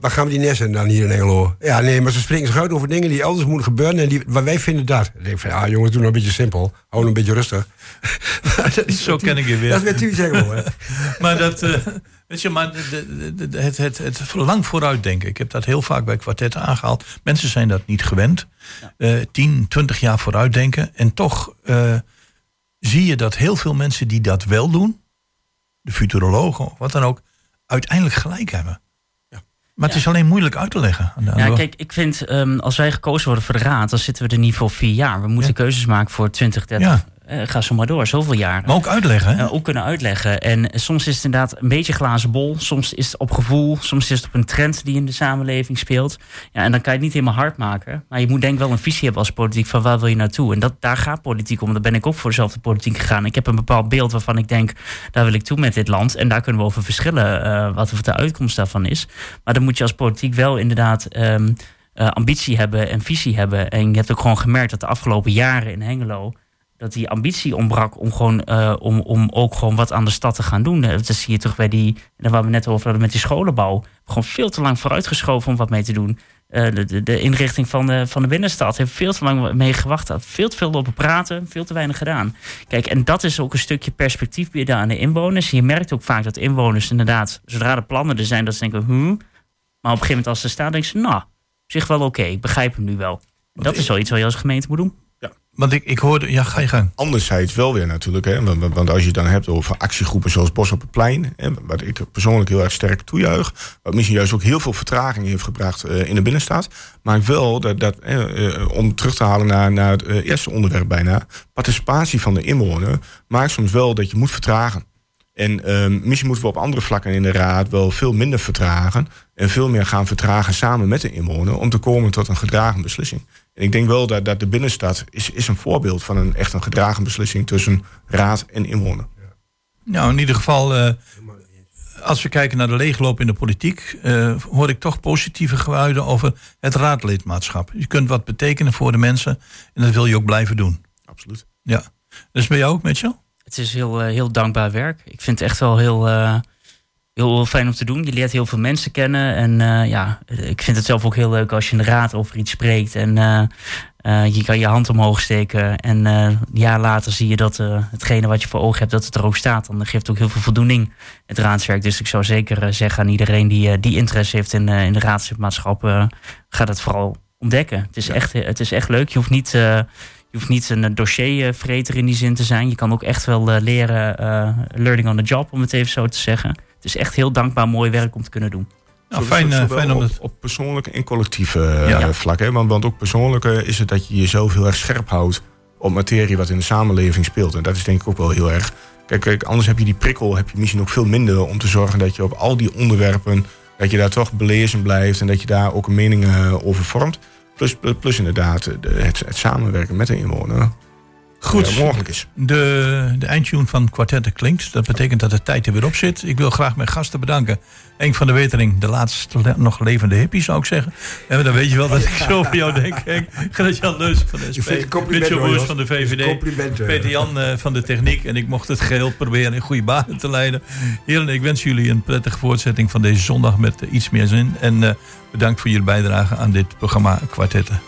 Waar gaan we die nesten dan hier in Hengelo? Ja, nee, maar ze spreken zich uit over dingen die elders moeten gebeuren. En die, waar wij vinden dat. Dan denk ik van, ja jongens, doe nou een beetje simpel. Hou nou een beetje rustig. *laughs* Maar dat is Zo ken ik je weer. Dat is weer typisch Hengelo, hè. Maar, dat, eh, weet je, maar de, de, de- de- het, het, het lang vooruitdenken. Ik heb dat heel vaak bij kwartetten aangehaald. Mensen zijn dat niet gewend. Eh 10, 20 jaar vooruitdenken. En toch eh, zie je dat heel veel mensen die dat wel doen, de futurologen of wat dan ook, uiteindelijk gelijk hebben. Maar het is alleen moeilijk uit te leggen. Ja, kijk, ik vind ehm, als wij gekozen worden voor de raad, dan zitten we er niet voor vier jaar. We moeten Ja. keuzes maken voor 20, 30. Eh, ga zo maar door, zoveel jaar. maar ook uitleggen. Hè? eh, ook kunnen uitleggen. En soms is het inderdaad een beetje glazen bol. Soms is het op gevoel. Soms is het op een trend die in de samenleving speelt. Ja, en dan kan je het niet helemaal hard maken. Maar je moet denk ik wel een visie hebben als politiek van waar wil je naartoe. En dat, daar gaat politiek om. Daar ben ik ook voor dezelfde politiek gegaan. Ik heb een bepaald beeld waarvan ik denk, daar wil ik toe met dit land. En daar kunnen we over verschillen eh, wat de uitkomst daarvan is. Maar dan moet je als politiek wel inderdaad... ehm, eh, ambitie hebben en visie hebben. En je hebt ook gewoon gemerkt dat de afgelopen jaren in Hengelo dat die ambitie ontbrak om, gewoon, eh, om, om ook gewoon wat aan de stad te gaan doen. Eh, Dat zie je terug bij die, waar we net over hadden met die scholenbouw. Gewoon veel te lang vooruitgeschoven om wat mee te doen. Eh, de, de, inrichting van de, van de binnenstad heeft veel te lang mee gewacht. Had veel te veel lopen praten, veel te weinig gedaan. Kijk, en dat is ook een stukje perspectief bieden aan de inwoners. Je merkt ook vaak dat inwoners inderdaad, zodra de plannen er zijn, dat ze denken, hm. Maar op een gegeven moment als ze staan, denken ze, nou, op zich wel oké, ik begrijp hem nu wel. Dat is wel iets wat je als gemeente moet doen. Want ik, ik hoorde, ja, ga je gang. Anderzijds wel weer natuurlijk. Hè, want, als je het dan hebt over actiegroepen zoals Bos op het Plein. Hè, wat ik persoonlijk heel erg sterk toejuich. Wat misschien juist ook heel veel vertraging heeft gebracht eh, in de binnenstad. Maar wel, dat, dat, eh, om terug te halen naar, naar het eh, eerste onderwerp bijna. Participatie van de inwoner maakt soms wel dat je moet vertragen. En ehm, misschien moeten we op andere vlakken in de raad wel veel minder vertragen. En veel meer gaan vertragen samen met de inwoner. Om te komen tot een gedragen beslissing. En ik denk wel dat, dat de binnenstad is, is een voorbeeld van een echt een gedragen beslissing tussen raad en inwoner. Nou, in ieder geval, eh, als we kijken naar de leegloop in de politiek, eh, hoor ik toch positieve geluiden over het raadlidmaatschap. Je kunt wat betekenen voor de mensen en dat wil je ook blijven doen. Absoluut. Ja. Dus ben jij ook, Mitchell? Het is heel, eh, heel dankbaar werk. Ik vind het echt wel heel, eh, heel fijn om te doen. Je leert heel veel mensen kennen. En eh, ja, ik vind het zelf ook heel leuk als je in de raad over iets spreekt. En je kan je hand omhoog steken. En een jaar later zie je dat hetgene wat je voor ogen hebt, dat het er ook staat. Dan geeft het ook heel veel voldoening, het raadswerk. Dus ik zou zeker zeggen aan iedereen die, die interesse heeft in, in de raadslidmaatschap, ga dat vooral ontdekken. Het is, echt, het is echt leuk. Je hoeft niet... eh, je hoeft niet een dossiervreter in die zin te zijn. Je kan ook echt wel eh, leren, eh, learning on the job, om het even zo te zeggen. Het is echt heel dankbaar mooi werk om te kunnen doen. Nou, Zo- fijn, zo- eh, fijn om op, het... op persoonlijke en collectieve eh, Ja. vlak. Hè? Want, want ook persoonlijk eh, is het dat je jezelf heel erg scherp houdt op materie wat in de samenleving speelt. En dat is denk ik ook wel heel erg. Kijk, kijk, anders heb je die prikkel heb je misschien ook veel minder om te zorgen dat je op al die onderwerpen, dat je daar toch belezen blijft en dat je daar ook een mening eh, over vormt. Plus, inderdaad de- het, het samenwerken met de inwoner. Goed. mogelijk is. De, de eindtune van Quartetten klinkt. Dat betekent dat de tijd er weer op zit. Ik wil graag mijn gasten bedanken. Henk van der Wetering, de laatste le- nog levende hippie zou ik zeggen. En dan weet je wel dat ik zo over jou denk, Henk. Gerrit-Jan Leus van de Je SP. Mitchell Jos. van de VVD. Peter Jan eh, van de Techniek. En ik mocht het geheel proberen in goede banen te leiden. Heren, ik wens jullie een prettige voortzetting van deze zondag met eh, iets meer zin. En eh, bedankt voor jullie bijdrage aan dit programma Kwartetten.